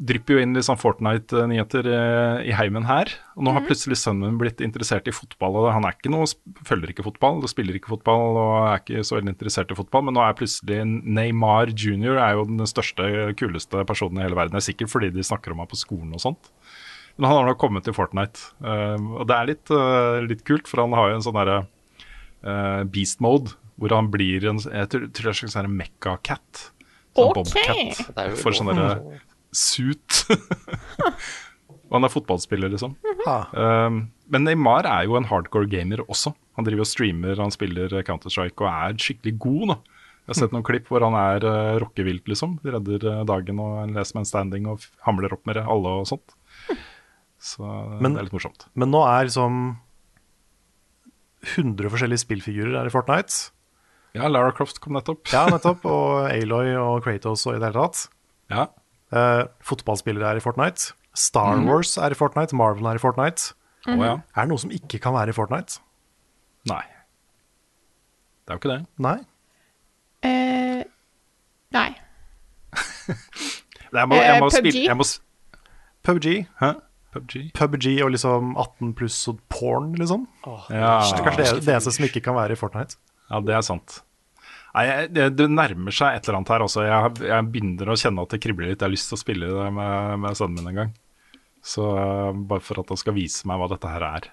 drypper jo inn litt sånn Fortnite-nyheter uh, i heimen her. Og nå har plutselig sønnen min blitt interessert i fotball. og Han er ikke noe, følger ikke fotball, spiller ikke fotball og er ikke så veldig interessert i fotball, men nå er plutselig Neymar jr. er jo den største, kuleste personen i hele verden. Det er sikkert fordi de snakker om ham på skolen og sånt. Men han har nå kommet til Fortnite, Uh, og det er litt, litt kult, for han har jo en sånn derre beast mode, hvor han blir en Jeg tror, det er en sånn mekka-cat. Sånn okay. bobcat. Det For sånn derre suit. og han er fotballspiller, liksom. Um, men Neymar er jo en hardcore gamer også. Han driver og streamer, han spiller Counter-Strike og er skikkelig god. nå. Jeg har sett noen klipp hvor han er uh, rockevilt, liksom. Redder eh, dagen og en last man standing og hamler opp med alle og sånt. Så eh, Men- det er litt morsomt. Men nå er liksom 100 forskjellige spillfigurer her i Fortnite. Ja, Lara Croft kom nettopp. Ja, nettopp. Og Aloy og Kratos og i det hele tatt. Ja. Eh, fotballspillere er i Fortnite. Star mm. Wars er i Fortnite. Marvel er i Fortnite. Mm ja. Er det noe som ikke kan være i Fortnite? Nei. Det er jo ikke det. Nei. Eh, nei. Jeg må, jeg må Eh, PUBG? spille jeg må, s- PubG. Hæ? PUBG? PubG og liksom 18 pluss og porn, liksom. Ja. Det er kanskje det, det eneste som ikke kan være i Fortnite. Ja, det er sant. Nei, det, det nærmer seg et eller annet her. også. Jeg, jeg begynner å kjenne at det kribler litt. Jeg har lyst til å spille det med, med sønnen min en gang. Så eh, Bare for at han skal vise meg hva dette her er.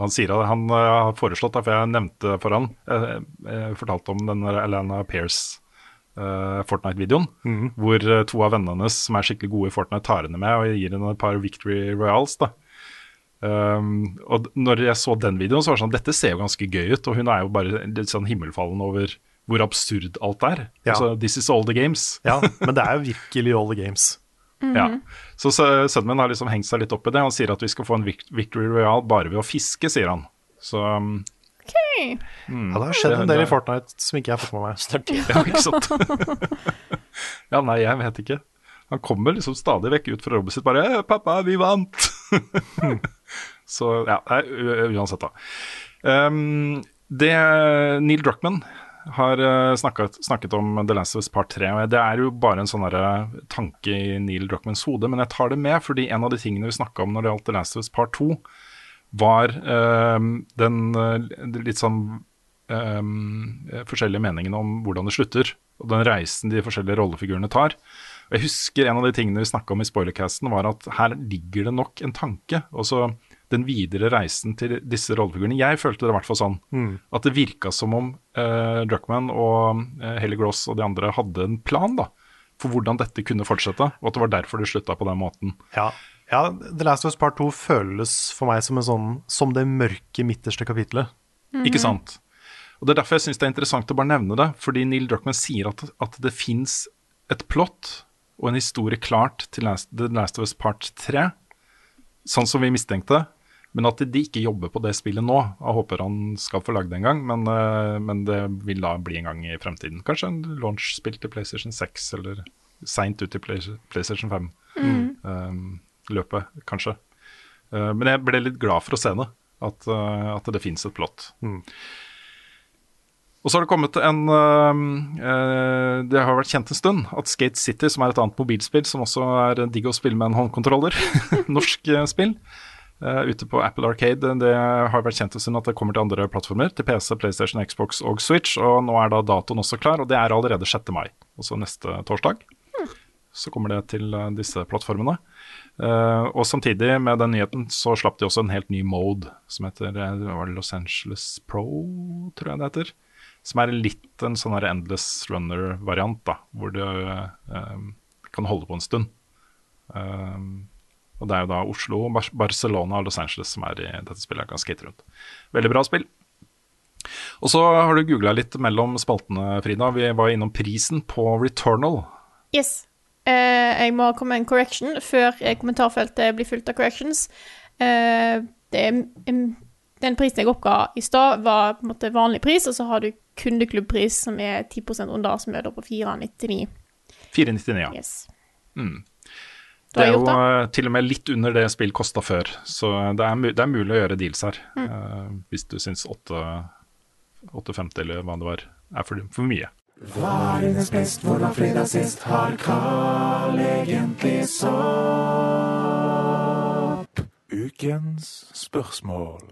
Han sier at han eh, har foreslått, det, for jeg nevnte for han Jeg, jeg fortalte om den Alana Pearce Uh, Fortnite-videoen. Hvor eh, to av vennene hennes som er skikkelig gode i Fortnite, tar henne med og gir henne et par Victory Royals. da Um, og når jeg så den videoen, så var det sånn Dette ser jo ganske gøy ut. Og hun er jo bare litt sånn himmelfallen over hvor absurd alt er. Ja. Altså, This is all the games. Ja, men det er jo virkelig all the games. Ja. Så, så sønnen min har liksom hengt seg litt opp i det. Han sier at vi skal få en Victory Royal bare ved å fiske, sier han. Så um, okay. mm, Ja, det har skjedd det- en del i Fortnite som ikke jeg har fått med meg. Ja, ikke sant? ja, nei, jeg vet ikke. Han kommer liksom stadig vekk ut fra rommet sitt bare «Eh, 'Pappa, vi vant!' Så ja, uansett, da. Um, det Neil Druckman har eh, snakket, snakket om The Last of Us Part 3. og Det er jo bare en sånn tanke i Neil Druckmans hode, men jeg tar det med fordi en av de tingene vi snakka om når det gjaldt The Last of Us Part 2, var um, den eh, litt sånn um, forskjellige meningen om hvordan det slutter, og den reisen de forskjellige rollefigurene tar. Og Jeg husker en av de tingene vi snakka om i spoilercasten, var at her ligger det nok en tanke. Også den videre reisen til disse rollefigurene. Jeg følte det i hvert fall sånn. Mm. At det virka som om uh, Druckman og uh, Helly Gross og de andre hadde en plan da, for hvordan dette kunne fortsette, og at det var derfor det slutta på den måten. Ja. ja, The Last of Us Part 2 føles for meg som, en sånn, som det mørke midterste kapitlet. Ikke sant? Og Det er derfor jeg syns det er interessant å bare nevne det. Fordi Neil Druckmann sier at, at det fins et plott og en historie klart til Last, The Last of Us Part 3, sånn som vi mistenkte. Men at de ikke jobber på det spillet nå. Jeg håper han skal få lagd det en gang, men, eh, men det vil da bli en gang i fremtiden. Kanskje en launch-spill til PlayStation 6, eller seint ut i PlayStation 5. Mm. Um, løpet, kanskje. Uh, men jeg ble litt glad for å se det. At, uh, at det fins et plott. Og så har det kommet en uh, Det har vært kjent en stund at Skate City, som er et annet mobilspill som også er digg å spille med en håndkontroller, norsk uh, spill, uh, ute på Apple Arcade, det har vært kjent en stund at det kommer til andre plattformer, til PC, PlayStation, Xbox og Switch, og nå er da datoen også klar, og det er allerede 6. mai, altså neste torsdag. Så kommer det til disse plattformene. Uh, og samtidig med den nyheten så slapp de også en helt ny mode som heter Los Angeles Pro, tror jeg det heter. Som er litt en sånn her Endless Runner-variant, da, hvor du um, kan holde på en stund. Um, og det er jo da Oslo, Bar Barcelona og Los Angeles som er i dette spillet. Jeg kan skate rundt. Veldig bra spill. Og så har du googla litt mellom spaltene, Frida. Vi var innom prisen på Returnal. Yes. Uh, jeg må komme med en correction før eh, kommentarfeltet blir fullt av corrections. Uh, det em, den prisen jeg oppga i stad, var på en måte vanlig pris, og så har du kundeklubbpris, som er 10% under, som er da på 499. 499, ja. Yes. Mm. Det er jo det? eh, til og med litt under det spill kosta før, så det er, det er mulig å gjøre deals her. Mm. Uh, hvis du syns 8 850 eller hva det var, er for, for mye. Hva er dines best, hvor var fredag sist? Har Carl egentlig sopp? Ukens spørsmål.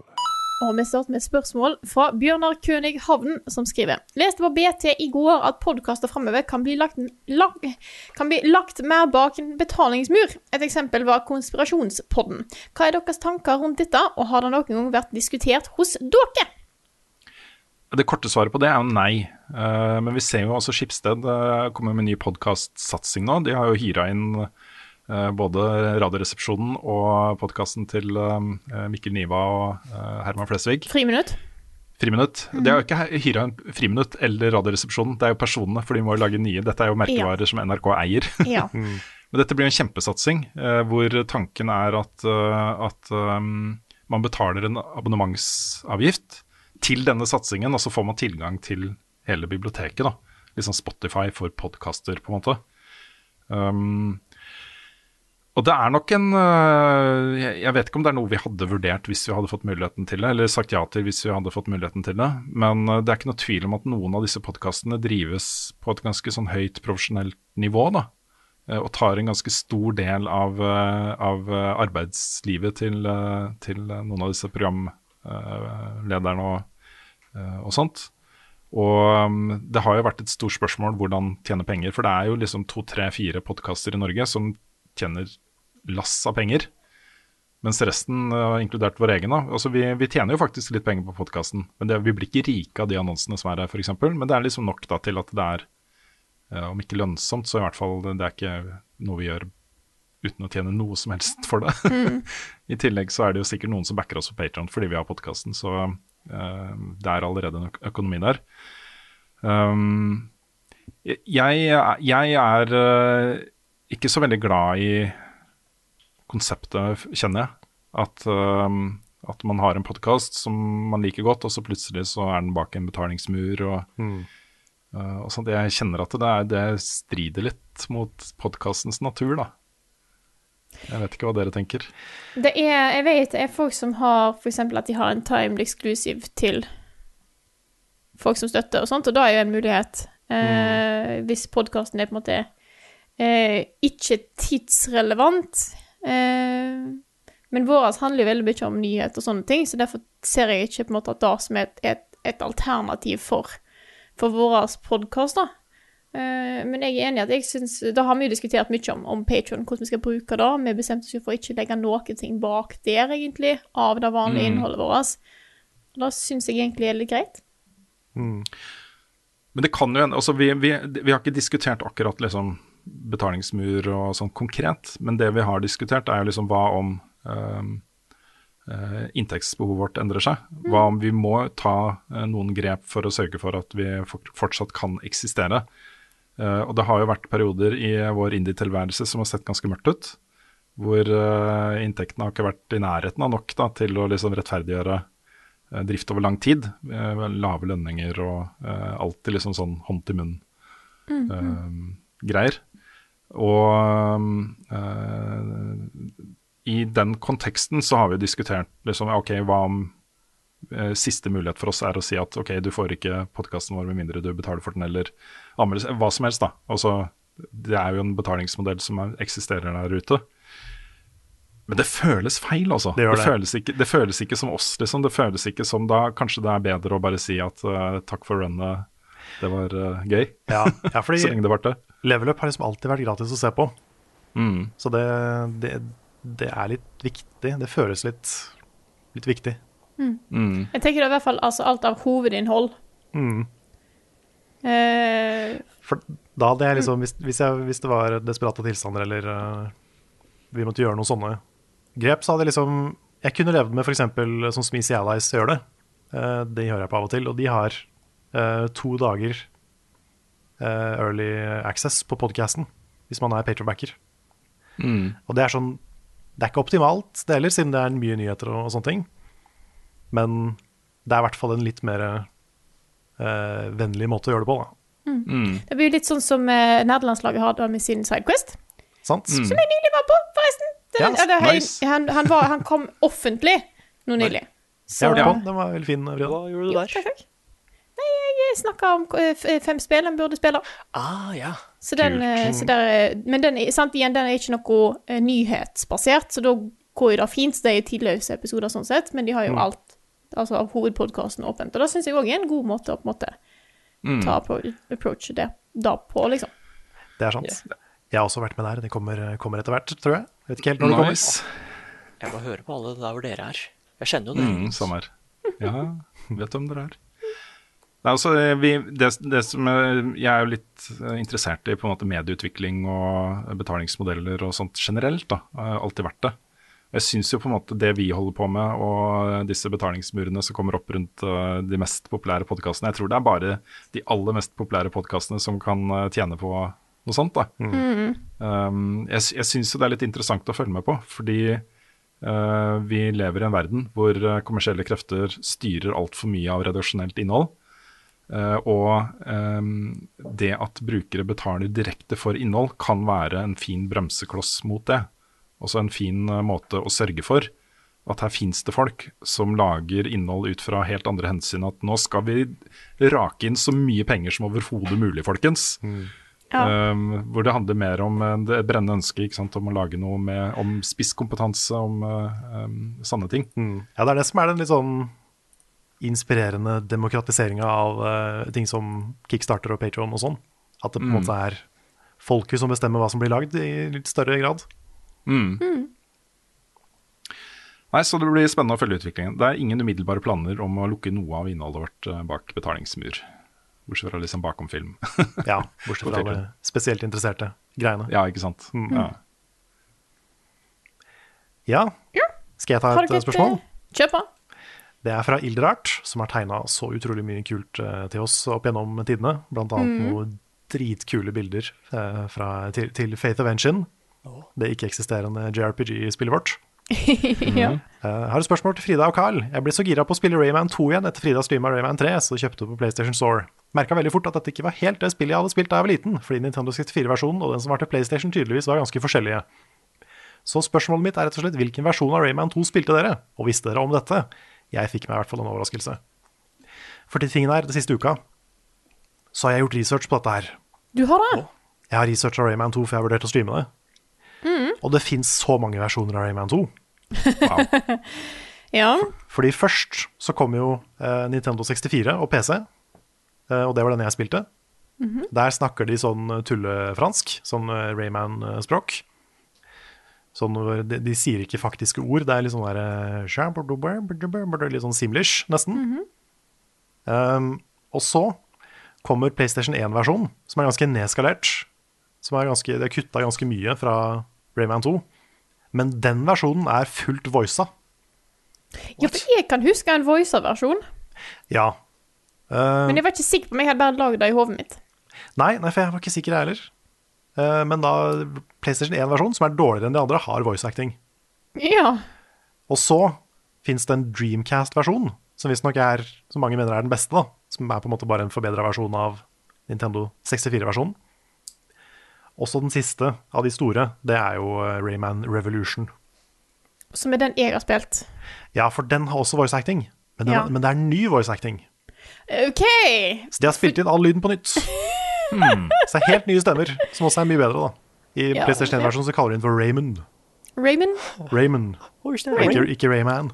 Og vi starter med et spørsmål fra Bjørnar König Havn, som skriver Leste på BT i går at podkaster framover kan, kan bli lagt mer bak en betalingsmur. Et eksempel var Konspirasjonspodden. Hva er deres tanker rundt dette, og har det noen gang vært diskutert hos dere? Det korte svaret på det er jo nei. Eh, men vi ser jo også Skipsted uh, kommer med en ny podkastsatsing nå. De har jo hyra inn eh, både Radioresepsjonen og podkasten til eh, Mikkel Niva og eh, Herman Flesvig. Friminutt? Friminutt. Mm. Det er jo ikke hyra en Friminutt eller Radioresepsjonen, det er jo personene, for de må jo lage nye. Dette er jo merkevarer som NRK eier. Ja. Men dette blir en kjempesatsing, eh, hvor tanken er at, eh, at um, man betaler en abonnementsavgift til denne satsingen, og så får man tilgang til hele biblioteket. da. Litt sånn Spotify for podkaster, på en måte. Um, Og det er nok en øh, jeg, vet ikke om det er noe vi hadde vurdert hvis vi hadde fått muligheten til det, eller sagt ja til hvis vi hadde fått muligheten til det. Men øh, det er ikke noe tvil om at noen av disse podkastene drives på et ganske sånn høyt profesjonelt nivå, da. Eh, Og tar en ganske stor del av, av arbeidslivet til, til noen av disse programlederne og, og sånt. Og um, det har jo vært et stort spørsmål hvordan tjene penger. For det er jo liksom to, tre, fire podkaster i Norge som tjener lass av penger. Mens resten, uh, inkludert vår egen, da. Altså vi, vi tjener jo faktisk litt penger på podkasten. Men det, vi blir ikke rike av de annonsene som er her, f.eks. Men det er liksom nok da til at det er, uh, om ikke lønnsomt, så i hvert fall det er ikke noe vi gjør uten å tjene noe som helst for det. Mm. I tillegg så er det jo sikkert noen som backer oss på Patron fordi vi har podkasten, så uh, det er allerede en øk økonomi der. Um, jeg, jeg er uh, ikke så veldig glad i konseptet, kjenner jeg. At, um, at man har en podkast som man liker godt, og så plutselig så er den bak en betalingsmur. og Mm. Uh, og sånt. Jeg kjenner at det, er, det strider litt mot podkastens natur, da. Jeg vet ikke hva dere tenker. Det er, jeg vet det er folk som har f.eks. at de har en timed exclusive til folk som støtter og sånt, og da er jo en mulighet. Eh, Hvis podkasten er på en måte eh, ikke tidsrelevant. Eh, men vår handler jo veldig mye om nyhet og sånne ting, så derfor ser jeg ikke på en måte at det som er et, et, et alternativ for, for vår podkast, da. Eh, men jeg er enig i at jeg synes, da har vi jo diskutert mye om, om Patreon, hvordan vi skal bruke det. Vi bestemte oss jo for å ikke legge noen ting bak der, egentlig, av det vanlige Mm. innholdet vårt. Og det syns jeg egentlig er litt greit. Mm. Men det kan jo hende altså vi, vi, vi har ikke diskutert akkurat liksom betalingsmur og sånn konkret, men det vi har diskutert, er jo liksom hva om eh, inntektsbehovet vårt endrer seg. Hva om vi må ta eh, noen grep for å sørge for at vi fortsatt kan eksistere. Eh, og det har jo vært perioder i vår indie-tilværelse som har sett ganske mørkt ut. Hvor inntektene har ikke vært i nærheten av nok da, til å liksom rettferdiggjøre drift over lang tid. lave lønninger og alltid liksom sånn hånd til munn-greier. Og eh, i den konteksten så har vi diskutert liksom, ok, hva om eh, siste mulighet for oss er å si at ok, du får ikke podkasten vår med mindre du betaler for den, eller anmeldelse, hva som helst, da. Altså, det er jo en betalingsmodell som er, eksisterer der ute. Men det føles feil, altså. Det det. det. Føles ikke, det føles ikke som oss, liksom. Det føles ikke som da Kanskje det er bedre å bare si at uh, takk for runnet, det var uh, gøy. Ja, ja, fordi Så lenge det varte. Level Up har liksom alltid vært gratis å se på. Mm. Så det, det, det er litt viktig. Det føles litt, litt viktig. Mm. Jeg tenker det er i hvert fall altså, alt av hovedinnhold. Mm. Eh, For da hadde jeg liksom, hvis, hvis, jeg, hvis det var desperate tilstander eller uh, vi måtte gjøre noen sånne grep, så hadde jeg liksom Jeg kunne levd med f.eks. sånn som Easy Allies gjør det. Uh, det gjør jeg på av og til. Og de har uh, to dager early access på podcasten hvis man er patrionbacker. Mm. Og det er sånn Det er ikke optimalt, det heller, siden det er mye nyheter og, og sånne ting. Men det er i hvert fall en litt mer eh, vennlig måte å gjøre det på, da. Mm. det blir jo litt sånn som uh, nerdelandslaget har da med sin Sidequest. Sant? Mm. Som jeg nylig var på, forresten. Det, yes. det, hei, nice. han, han, var, han kom offentlig nå nylig. Jeg hørte ja. på den, den var veldig fin. Brian. Hva gjorde du Jo, takk, takk. Nei, jeg snakka om eh, fem spill en burde spille. Ah, ja. Så den, Kult. eh, så der, er- men den sant, igjen, den er ikke noe eh, nyhetsbasert, så da går jo det fint. Det er jo tidløse episoder sånn sett, men de har jo Mm. alt altså av hovedpodkasten åpent. Og det syns jeg òg er en god måte å på en måte Mm. ta på, approach det da på, liksom. Det er sant. Jeg har også vært med der. Det kommer, kommer etter hvert, tror jeg. Jeg vet ikke helt når det kommer. Jeg må høre på alle der hvor dere er. Jeg kjenner jo dere. Mm, samme her. Ja, vet hvem dere er. Nei, altså, vi, det, det som jeg er jo litt eh, interessert i på en måte medieutvikling og betalingsmodeller og sånt generelt. da, alltid vært det. Jeg syns jo på en måte det vi holder på med og disse betalingsmurene som kommer opp rundt eh, de mest populære podkastene Jeg tror det er bare de aller mest populære podkastene som kan eh, tjene på noe sånt. da. Um, jeg jeg syns jo det er litt interessant å følge med på, fordi uh, vi lever i en verden hvor kommersielle krefter styrer altfor mye av redaksjonelt innhold. Eh, og ehm, det at brukere betaler direkte for innhold, kan være en fin bremsekloss mot det. også en fin eh, måte å sørge for at her fins det folk som lager innhold ut fra helt andre hensyn. At nå skal vi rake inn så mye penger som overhodet mulig, folkens. Ja. Um, hvor det handler mer om eh, det brennende ønsket ikke sant? om å lage noe med, om spisskompetanse, om um, sanne ting. Ja, det er det som er den litt sånn inspirerende demokratiseringa av uh, ting som Kickstarter og Patreon og sånn. At det på en Mm. måte er folket som bestemmer hva som blir lagd, i litt større grad. Mm. Nei, Så det blir spennende å følge utviklingen. Det er ingen umiddelbare planer om å lukke noe av innholdet vårt eh, bak betalingsmur. Bortsett fra liksom bakom film. Ja, bortsett fra alle spesielt interesserte greiene. Ja, ikke sant. Mm. Ja. Ja. Skal jeg ta et eh, spørsmål? eh, Kjør på. Det er fra Ilderart, som har tegna så utrolig mye kult eh, til oss opp gjennom tidene. Blant annet mm. noen dritkule bilder eh, fra, til, til Faith of Engine. Det ikke-eksisterende JRPG-spillet vårt. ja. Eh, Jeg har et spørsmål til Frida og Carl. Jeg ble så gira på å spille Rayman 2 igjen etter Frida streama Rayman 3, så kjøpte du på PlayStation Store. Merka veldig fort at dette ikke var helt det spillet jeg hadde spilt da jeg var liten, fordi Nintendo 64-versjonen og den som var til PlayStation tydeligvis var ganske forskjellige. Så spørsmålet mitt er rett og slett hvilken versjon av Rayman 2 spilte dere, og visste dere om dette? Jeg fikk meg i hvert fall en overraskelse. For til tingen her, det siste uka, så har jeg gjort research på dette her. Du har det? Jeg har researcha Rayman 2 for jeg har vurdert å streame det. Mm. Og det fins så mange versjoner av Rayman 2. Ja. Fordi først så kom jo eh, Nintendo 64 og PC, eh, og det var den jeg spilte. Mhm. Der snakker de sånn tullefransk, sånn eh, Rayman-språk. Sånn, de, de sier ikke faktiske ord, det er litt sånn der eh, Litt sånn simlish, nesten. Mhm. Um, og så kommer PlayStation 1-versjonen, som er ganske nedskalert. Som er ganske, det er kutta ganske mye fra Rayman 2. Men den versjonen er fullt voisa. ja, for jeg kan huske en voisa-versjon. Ja. Uh, men jeg var ikke sikker på om jeg hadde bare lagd det i hodet mitt. nei, nei, for jeg var ikke sikker jeg heller. Eh, men da PlayStation 1-versjonen, som er dårligere enn de andre, har voice acting. Ja. Og så fins det en Dreamcast-versjon, som visstnok er, som mange mener er den beste, da. Som er på en måte bare en forbedra versjon av Nintendo 64-versjonen. Også den siste av de store, det er jo eh, Rayman Revolution. Som er den jeg har spilt. Ja, for den har også voice acting, men, den, Ja. men det er ny voice acting. OK! Så de har spilt inn all lyden på nytt. Så det er helt nye stemmer, som også er mye bedre, da. I Ja, PlayStation 1-versjonen så kaller de den for Raymond. Raymond? Raymond. Raymond? Ikke, ikke Rayman.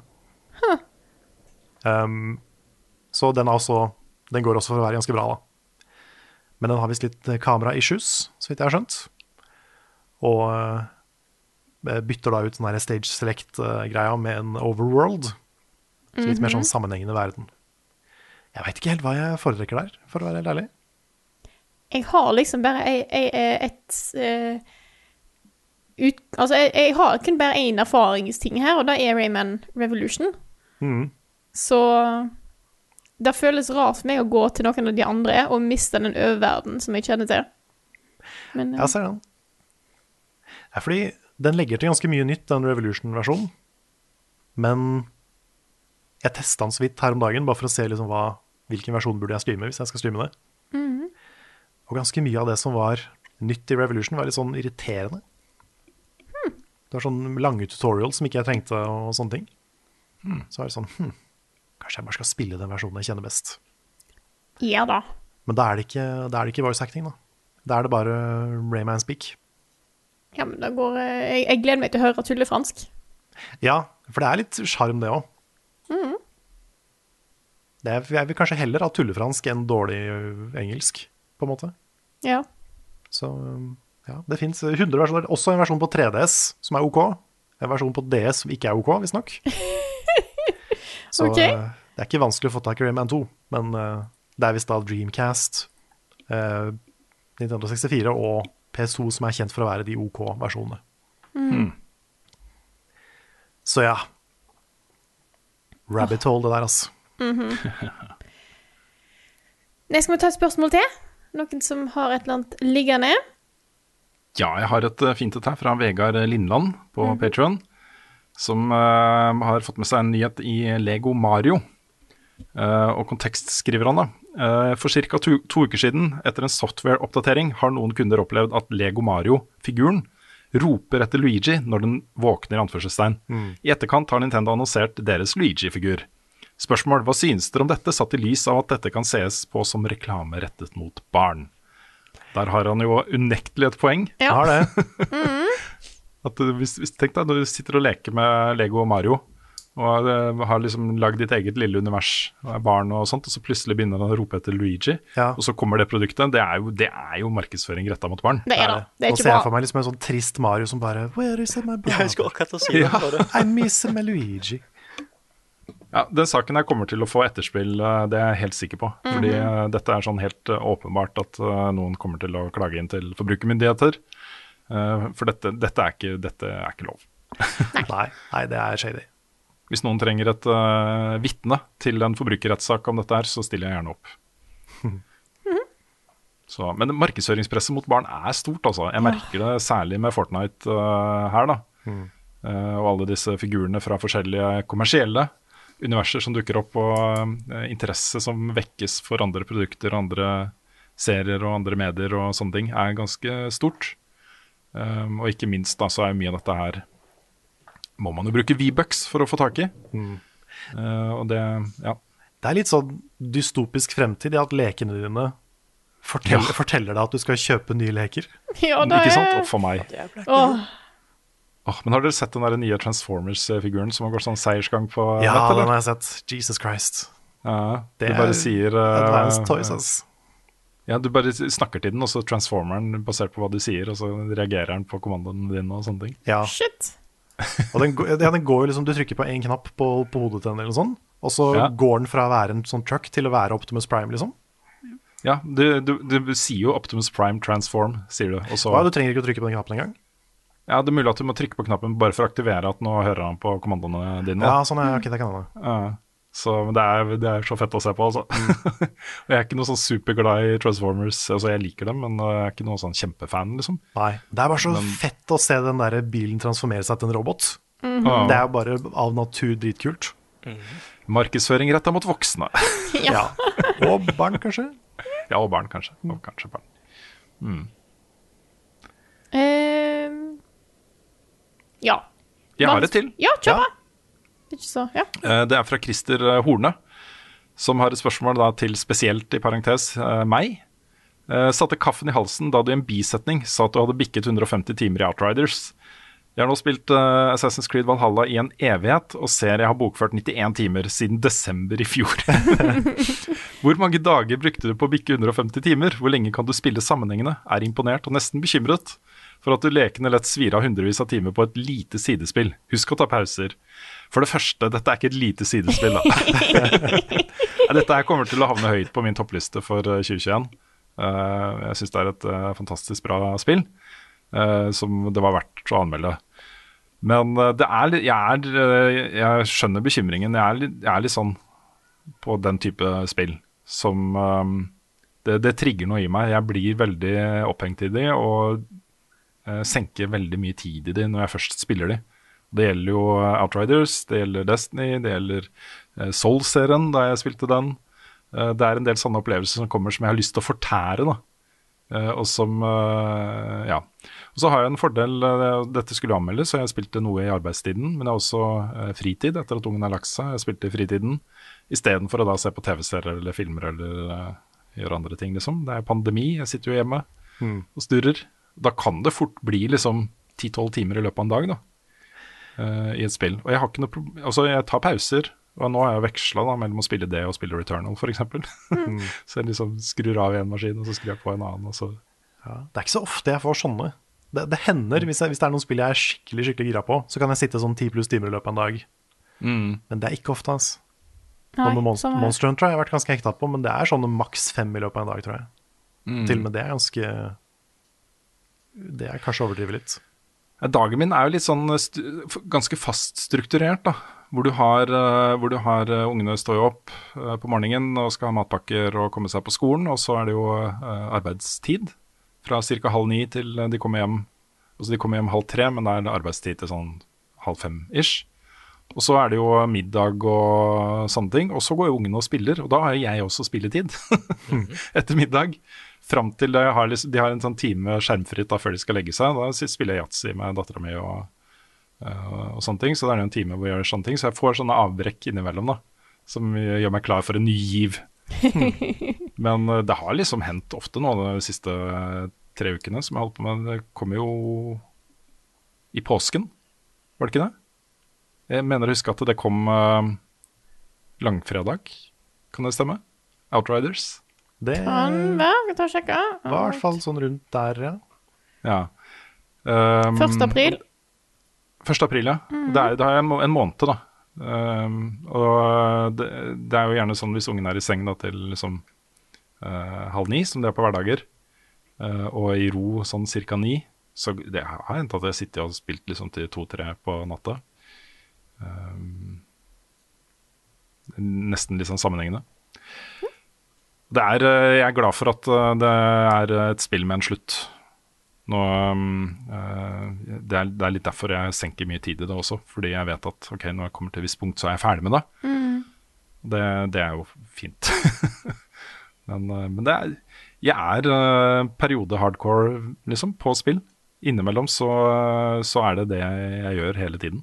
Um, så den, er også, den går også for å være ganske bra, da. Men den har visst litt eh, kamera-issues, så vidt jeg har skjønt. Og uh, bytter da ut den her stage select-greia med en overworld. Så litt mer Mhm. sånn sammenhengende verden. Jeg veit ikke helt hva jeg foretrekker der, for å være helt ærlig. Jeg har liksom bare Jeg ei- et eh, ut, Altså, jeg, jeg har kun bare én erfaringsting her, og det er Rayman Revolution. Mm. Så det føles rart for meg å gå til noen av de andre og miste den oververdenen som jeg kjenner til. Men eh, Jeg ser den. Det er fordi den legger til ganske mye nytt, den Revolution-versjonen. Men jeg testa den så vidt her om dagen, bare for å se liksom hva, hvilken versjon burde jeg streame hvis jeg skal streame det. mhm. Og ganske mye av det som var nytt i Revolution, var litt sånn irriterende. Det var sånn lange tutorials som ikke jeg trengte, og sånne ting. Så var det sånn hm, Kanskje jeg bare skal spille den versjonen jeg kjenner best. Ja da. Men da er det ikke, da er det ikke voice acting, da. Da er det bare Rayman speak. Ja, men da går eh, jeg, jeg gleder meg til å høre tullefransk. Ja, for det er litt sjarm, det òg. Mhm. Jeg vil kanskje heller ha tullefransk enn dårlig engelsk, på en måte. Ja. Så ja, det fins 100 versjoner. Også en versjon på 3DS som er OK. En versjon på DS som ikke er OK, visstnok. Så okay. ø, det er ikke vanskelig å få tak i Rayman 2, men ø, det er visst da Dreamcast, ø, Nintendo 64 og PS2 som er kjent for å være de OK-versjonene. Mhm. Så ja. Rabbit hole, det der, altså. Mhm. Nei, skal vi ta et spørsmål til? Noen som har et eller annet liggende? Ja, jeg har et eh, fint et her fra Vegard Lindland på mm. Patreon som uh, har fått med seg en nyhet i Lego Mario. Uh, og kontekst skriver han da. Uh, for ca. To, to uker siden, etter en software-oppdatering, har noen kunder opplevd at Lego Mario-figuren roper etter Luigi når den våkner. i anførselstegn. I etterkant har Nintendo annonsert deres Luigi-figur. Spørsmål, Hva synes dere om dette, satt i lys av at dette kan ses på som reklame rettet mot barn? Der har han jo unektelig et poeng. Ja. Har det. At du, hvis, hvis, tenk deg når du sitter og leker med Lego og Mario, og eh, har liksom lagd ditt eget lille univers, og er barn og sånt, og så plutselig begynner han å rope etter Luigi, Ja. og så kommer det produktet. Det er jo, det er jo markedsføring retta mot barn. Det er det. Det er Nå ser jeg for meg liksom en sånn trist Mario som bare Where is my brother? Jeg skulle akkurat å si det. Ja. I miss my Luigi. Ja, Den saken her kommer til å få etterspill, eh, det er jeg helt sikker på. Fordi eh, dette er sånn helt eh, åpenbart at noen kommer til å klage inn til forbrukermyndigheter. Eh, For dette, dette, er ikke, dette er ikke lov. Nei, nei, det er shady. Hvis noen trenger et uh, vitne til en forbrukerrettssak om dette her, så stiller jeg gjerne opp. Så, men markedsføringspresset mot barn er stort, altså. Jeg merker det særlig med Fortnite her, da. Eh, og alle disse figurene fra forskjellige kommersielle universer som dukker opp, og uh, interesse som vekkes for andre produkter, andre serier og andre medier og sånne ting, er ganske stort. Um, og ikke minst da, så er mye av dette her må man jo bruke V-bucks for å få tak i. Eh, og det, ja. Det er litt sånn dystopisk fremtid i at lekene dine forteller, Ja. forteller deg at du skal kjøpe nye leker. Ja, det Ikke sant? Opp Og for meg. Åh, Åh, men har dere sett den der nye Transformers-figuren som har gått sånn seiersgang på Ja, nett, den har jeg sett. Jesus Christ. Ja, Det du bare er sier eh, Advanced toys, ass. Ja, du bare snakker til den, og så transformer den basert på hva du sier, og så reagerer den på kommandoen din og sånne ting. Ja. shit. Og den, ja, den går jo liksom Du trykker på én knapp på, på hodet til den, eller noe sånt, og så Ja. går den fra å være en sånn truck til å være Optimus Prime, liksom. Ja, du, du, du sier jo Optimus Prime Transform, sier du. Og så, Ja, du trenger ikke å trykke på den knappen engang. Ja, det er mulig at du må trykke på knappen bare for å aktivere at nå hører han på kommandoene dine. Ja, sånn er, okay, det kan hende. Ja, så det er, det er så fett å se på, altså. og jeg er ikke noe sånn superglad i Transformers. Altså, jeg liker dem, men jeg er ikke noe sånn kjempefan, liksom. Nei. Det er bare så Men- fett å se den der bilen transformere seg til en robot. Ah. Det er jo bare av natur dritkult. Markedsføring retta mot voksne. Ja. Og barn, kanskje. ja, og barn, kanskje. Og kanskje barn. Ehm, ja. Jeg har et til. Ja, kjør på. Ja. Eh, Det er fra Christer eh, Horne, som har et spørsmål da til spesielt, i parentes, eh, meg. Satte kaffen i halsen da du i en bisetning sa at du hadde bikket 150 timer i Outriders. Jeg har nå spilt uh, Assassin's Creed Valhalla i en evighet, og ser jeg har bokført 91 timer siden desember i fjor. Hvor mange dager brukte du på å bikke 150 timer? Hvor lenge kan du spille sammenhengende? Er imponert og nesten bekymret for at du lekende lett svir av hundrevis av timer på et lite sidespill. Husk å ta pauser. For det første, dette er ikke et lite sidespill, da. Dette her kommer til å havne høyt på min toppliste for eh, 2021. Eh, jeg syns det er et eh, fantastisk bra spill, eh, som det var verdt å anmelde. Men eh, det er litt jeg, er, eh, jeg skjønner bekymringen. Jeg er, jeg er litt sånn på den type spill som eh, det, det trigger noe i meg. Jeg blir veldig opphengt i de og eh, senker veldig mye tid i de når jeg først spiller de. Det gjelder jo eh, Outriders, det gjelder Destiny, det gjelder eh, Soul-serien da jeg spilte den. Eh, det er en del sånne opplevelser som kommer som jeg har lyst til å fortære. da. Eh, og som eh, Ja. Og så har jeg en fordel. eh, dette skulle anmeldes, så jeg spilte noe i arbeidstiden. Men jeg har også eh, fritid etter at ungen har lagt seg. Jeg spilte i fritiden istedenfor å da se på TV-serier eller filmer eller eh, gjøre andre ting, liksom. Det er pandemi, jeg sitter jo hjemme og sturrer. Da kan det fort bli liksom 10-12 timer i løpet av en dag, da. uh, I et spill. Og jeg har ikke noe problem Altså, jeg tar pauser. Og nå har jeg veksla mellom å spille det og spille Returnal, f.eks. Mm. så jeg liksom skrur av en maskin, og så skrur jeg på en annen, og så Ja, det er ikke så ofte jeg får sånne. Det, det hender, hvis, jeg, hvis det er noen spill jeg er skikkelig skikkelig gira på, så kan jeg sitte sånn 10 pluss timer i løpet av en dag. Men det er ikke ofte, altså. Nei, med Monster. Monster Hunter har jeg vært ganske hekta på, men det er sånne maks fem i løpet av en dag, tror jeg. Mm. Til og med det er ganske Det er kanskje å overdrive litt. Dagen min er jo litt sånn ganske fast strukturert, da. Hvor du har, eh, hvor du har eh, ungene står jo opp eh, på morgenen og skal ha matpakker og komme seg på skolen, og så er det jo eh, arbeidstid fra ca. halv ni til eh, de kommer hjem. Altså de kommer hjem halv tre, men da er det arbeidstid til sånn halv fem-ish. Og så er det jo middag og sånne ting, og så går jo ungene og spiller, og da har jo jeg også spilletid etter middag. Fram til de har, liksom, de har en sånn time skjermfritt da, før de skal legge seg. Da spiller jeg yatzy med dattera mi og, eh, og sånne ting. Så det er en time hvor jeg gjør sånne ting. Så jeg får sånne avbrekk innimellom da, som gjør meg klar for en ny giv. Men eh, det har liksom hendt ofte nå de siste eh, tre ukene som jeg har holdt på med. Det kom jo i påsken, var det ikke det? Jeg mener å huske at det kom langfredag, kan det stemme? Outriders. Det Kan være. Ta og sjekke. var i hvert fall sånn rundt der, ja. Ja. Um, 1. april. 1. april, ja. Det er, det er en, en måned, da. Um, og det, det er jo gjerne sånn hvis ungen er i seng da, til liksom uh, halv ni, som det er på hverdager, uh, og i ro sånn cirka ni, så det har hendt at jeg sitter og spilt liksom til to-tre på natta. Um, nesten litt sånn sammenhengende. Det er, eh, jeg er glad for at eh, det er et spill med en slutt. Nå, eh, det, er, det er litt derfor jeg senker mye tid i det også, fordi jeg vet at ok, når jeg kommer til et visst punkt, så er jeg ferdig med det. Mm. Det, det er jo fint. men, eh, men det er, jeg er eh, periode hardcore liksom, på spill. Innimellom så, så er det det jeg gjør hele tiden.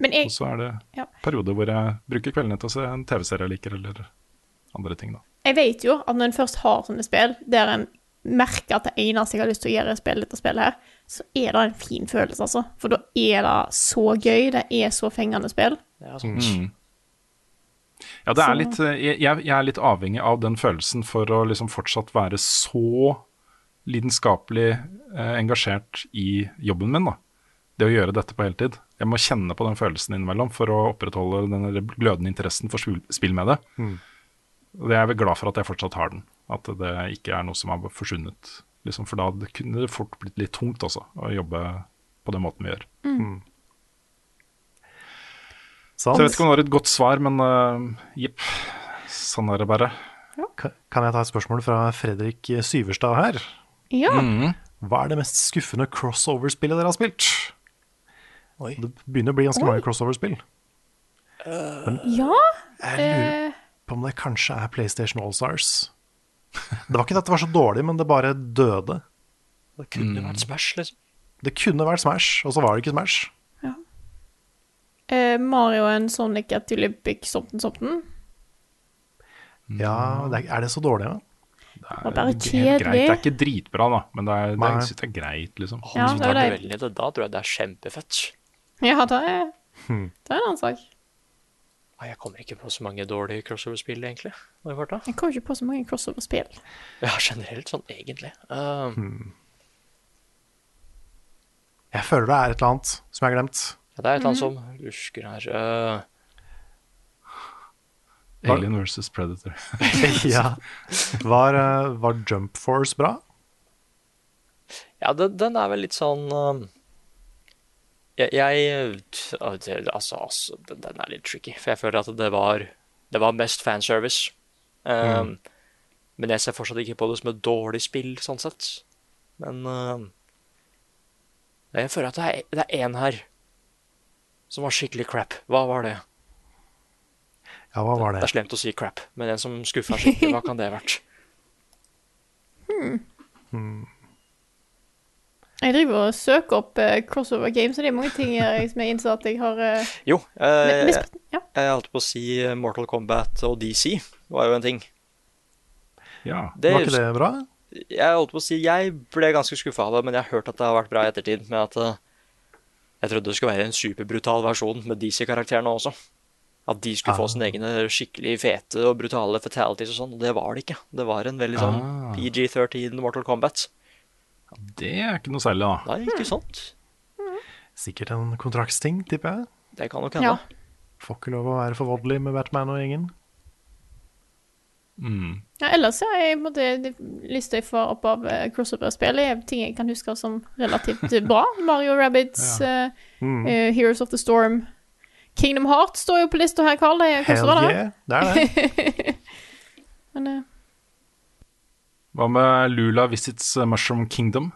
Men jeg Og så er det Ja. perioder hvor jeg bruker kveldene til å se en TV-serie jeg liker, eller andre ting. da. Jeg vet jo at når en først har sånne spill, der en merker at det eneste jeg har lyst til å gjøre, er å spille dette spillet her, så er det en fin følelse, altså. For da er det så gøy, det er så fengende spill. Det. Mm. Ja, det er litt, eh, jeg, jeg er litt avhengig av den følelsen for å liksom fortsatt være så lidenskapelig eh, engasjert i jobben min. da. Det å gjøre dette på heltid. Jeg må kjenne på den følelsen innimellom for å opprettholde den glødende interessen for spill med det. Mm. Og jeg er vel glad for at jeg fortsatt har den. At det ikke er noe som har forsvunnet. Liksom, for da det kunne det fort blitt litt tungt også, å jobbe på den måten vi gjør. Mm. Så jeg vet ikke om det var et godt svar, men uh, jepp. Sånn er det bare. Ja. Kan jeg ta et spørsmål fra Fredrik Syverstad her? Ja. Mm. Hva er det mest skuffende crossover-spillet dere har spilt? Oi. Det begynner å bli ganske mange crossover-spill. Ja. Jeg lurer Eh, på om det kanskje er PlayStation Allstars. Det var ikke at det var så dårlig, men det bare døde. Det kunne vært Smash, liksom. Det kunne vært Smash, og så var det ikke Smash. eh, Mario en Sonic at Olympic somten somten. Ja, det er, er det så dårlig, ja? Det var bare helt greit. Det er ikke dritbra, da, men det er, det er, det er greit, liksom. Ja, det er det. det, da tror jeg det er kjempefett. Ja, det er, Hmm. det er en annen sak. Nei, Jeg kommer ikke på så mange dårlige crossover-spill, egentlig. Jeg kommer ikke på så mange crossover-spill. Ja, generelt sånn, egentlig. Uh, Jeg føler det er et eller annet som jeg har glemt. ja, det er et eller annet som lusker her. Uh, Alien versus Predator. ja. Var, eh, var Jump Force bra? ja, den, den er vel litt sånn um, Jeg, jeg uh, altså, altså den, er litt tricky, for jeg føler at det var Det var mest fanservice. Um, Men jeg ser fortsatt ikke på det som et dårlig spill, sånn sett. Men uh, jeg føler at det er, det er én her som var skikkelig crap. Hva var det? Ja, hva var Det det? er slemt å si crap, men en som skuffa skikkelig, hva kan det ha vært? Jeg driver og søker opp uh, crossover games, og det er mange ting jeg, som jeg innser at jeg har uh, Jo, uh, eh, jeg, ja. jeg holdt på å si eh, Mortal Kombat og DC var jo en ting. Ja. Det, Var ikke det bra? Jeg holdt på å si Jeg ble ganske skuffa av det, men jeg har hørt at det har vært bra i ettertid. Med at uh, jeg trodde det skulle være en superbrutal versjon med DC-karakterene også. At de skulle få Ah. sine egne skikkelig fete og brutale fatalities og sånn. Og det var det ikke. Det var en veldig sånn Ah. PG-13 Mortal Kombat. Det er ikke noe særlig, da. Nei, ikke sant? Sikkert en kontraktsting, tipper jeg. Det kan nok hende. Ja. Får ikke lov å være for voldelig med Batman og gjengen. Mm. Ja, ellers har jeg måtte, de- lista jeg får opp av eh, crossover-spill er ting jeg kan huske som relativt eh, bra. Mario Rabbids, ja. Mm. uh, Heroes of the Storm. Kingdom Heart står jo på lista her, Carl. Det er Hell crossover, yeah, det er det. Men eh, Hva med Lula Visits Mushroom Kingdom?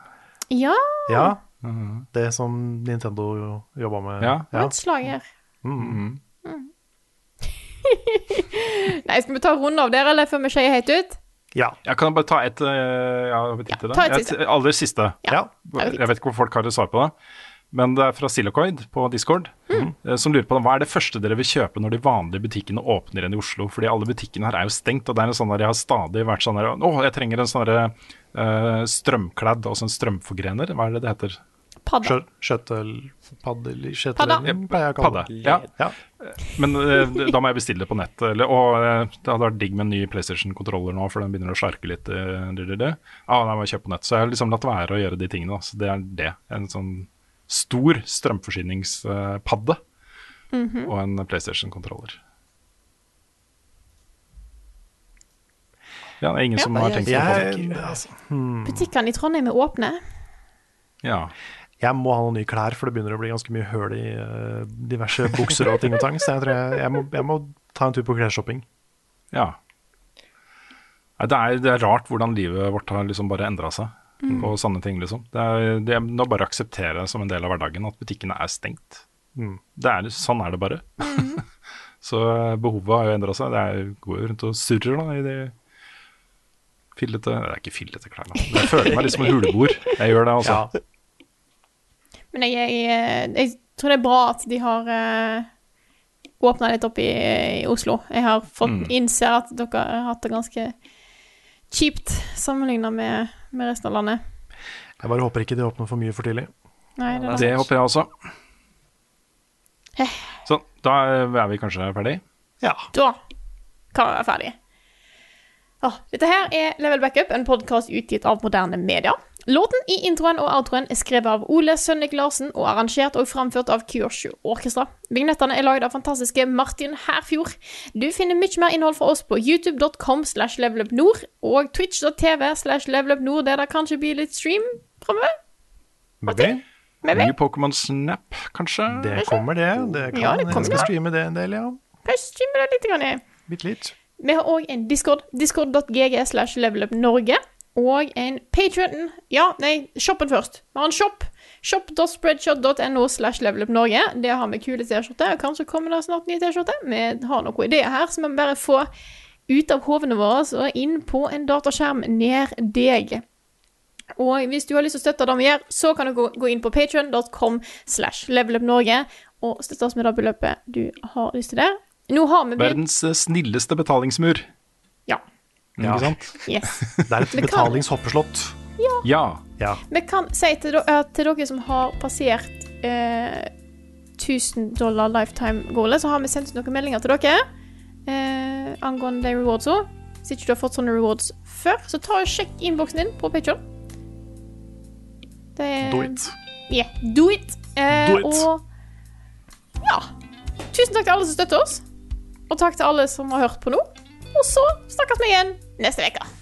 ja, Ja, Mhm. det som Nintendo jo jobba med. Ja. det var et slager. Mm. Mm. Mhm. Nei, skal vi ta en runde av der, eller før vi skeier helt ut? Ja. Jeg kan bare ta et ja, ja, jeg ta et Et siste. aller siste. Ja, fint. Jeg vet ikke hvor folk har et svar på det. Men det er fra Silocoid på Discord, Mm. eh, som lurer på hva er det første dere vil kjøpe når de vanlige butikkene åpner igjen i Oslo? Fordi alle butikkene her er jo stengt, og det er en sånn der jeg har stadig vært sånn der Å, jeg trenger en sånn derre uh, strømkladd, altså en strømforgrener. Hva er det det heter? Padda. Skjø- Skjøttel... Paddel... Padda. Padde. Ja. Ja. Men uh, da må jeg bestille det på nett. Eller, og uh, det hadde vært digg med en ny PlayStation-kontroller nå, for den begynner å sjarke litt. Uh, det, det, det. Ah, nei, må jeg kjøpe på nett. Så jeg har liksom latt være å gjøre de tingene. Da. Så det er det. En sånn stor strømforsyningspadde Mhm. og en PlayStation-kontroller. Ja, det er ingen som har tenkt på Jeg, det. altså, hmm. Butikkene i Trondheim er åpne. Ja. jeg må ha noen nye klær, for det begynner å bli ganske mye høl i uh, diverse bukser og ting og tang. Så jeg tror jeg, jeg, må, jeg må ta en tur på klesshopping. ja. Det, er, det er rart hvordan livet vårt har liksom bare endra seg Mm. og sånne ting. liksom. Det er, det er nå bare å akseptere som en del av hverdagen at butikkene er stengt. Mm. Det er, sånn er det bare. Så eh, behovet har jo endra seg. Det er, går jo rundt og surrer da, i de fillete Det er ikke fillete klær, da. Men Jeg føler meg litt som en huleboer. Jeg gjør det, altså. Men jeg, jeg, jeg tror det er bra at de har uh, åpna litt opp i, i Oslo. Jeg har fått Mm. innser at dere har hatt det ganske kjipt sammenligna med, med resten av landet. Jeg bare håper ikke det åpner for mye for tidlig. Nei, det Det håper jeg også. Sånn, da er vi kanskje ferdig? Ja. Da kan vi være ferdige. Åh, dette her er Level Backup, en podkast utgitt av moderne media. Låten i introen og outroen er skrevet av Ole Sønnik Larsen og arrangert og framført av Kyoshu Orkestra. Vignettene er laget av fantastiske Martin Herfjord. Du finner mye mer innhold fra oss på youtube.com slash levelupnord og twitch.tv slash levelupnord, der det kanskje blir litt stream framover. Maybe. Maybe. Ny Pokémon Snap, kanskje? Det kommer, det. Det kan Ja, det jeg skal streame det en del, ja. Kanskje streame det litt. Grann. litt. Vi har òg en Discord. Discord.gg slash levelupnorge. Og en Patrion. Ja, nei, shoppen først. Vi har en shop. Shop.spreadshot.no slash levelupnorge. Der har vi kule T-skjorter. Kanskje kommer det snart nye T-skjorter. Vi har noen ideer her så vi må bare få ut av hovene våre og inn på en dataskjerm nær deg. Og hvis du har lyst til å støtte det vi gjør, så kan du gå, inn på patreon.com slash levelupnorge og støtte oss med det beløpet du har lyst til der. Nå har vi Verdens eh, snilleste betalingsmur. Ja. Ikke sant? Yes. Det er et betalingshoppeslott. Ja. Ja. Vi kan si til, eh, til dere som har passert eh, 1000 dollar lifetime-goalet, så har vi sendt ut noen meldinger til dere eh, angående de rewardsa. Hvis ikke du har fått sånne rewards før, så ta og sjekk innboksen din på Patreon. Det er Do it. Yeah, do it. Eh, Do it. Og ja. Tusen takk til alle som støtter oss. Og takk til alle som har hørt på nå. Og så snakkes vi igjen neste uke.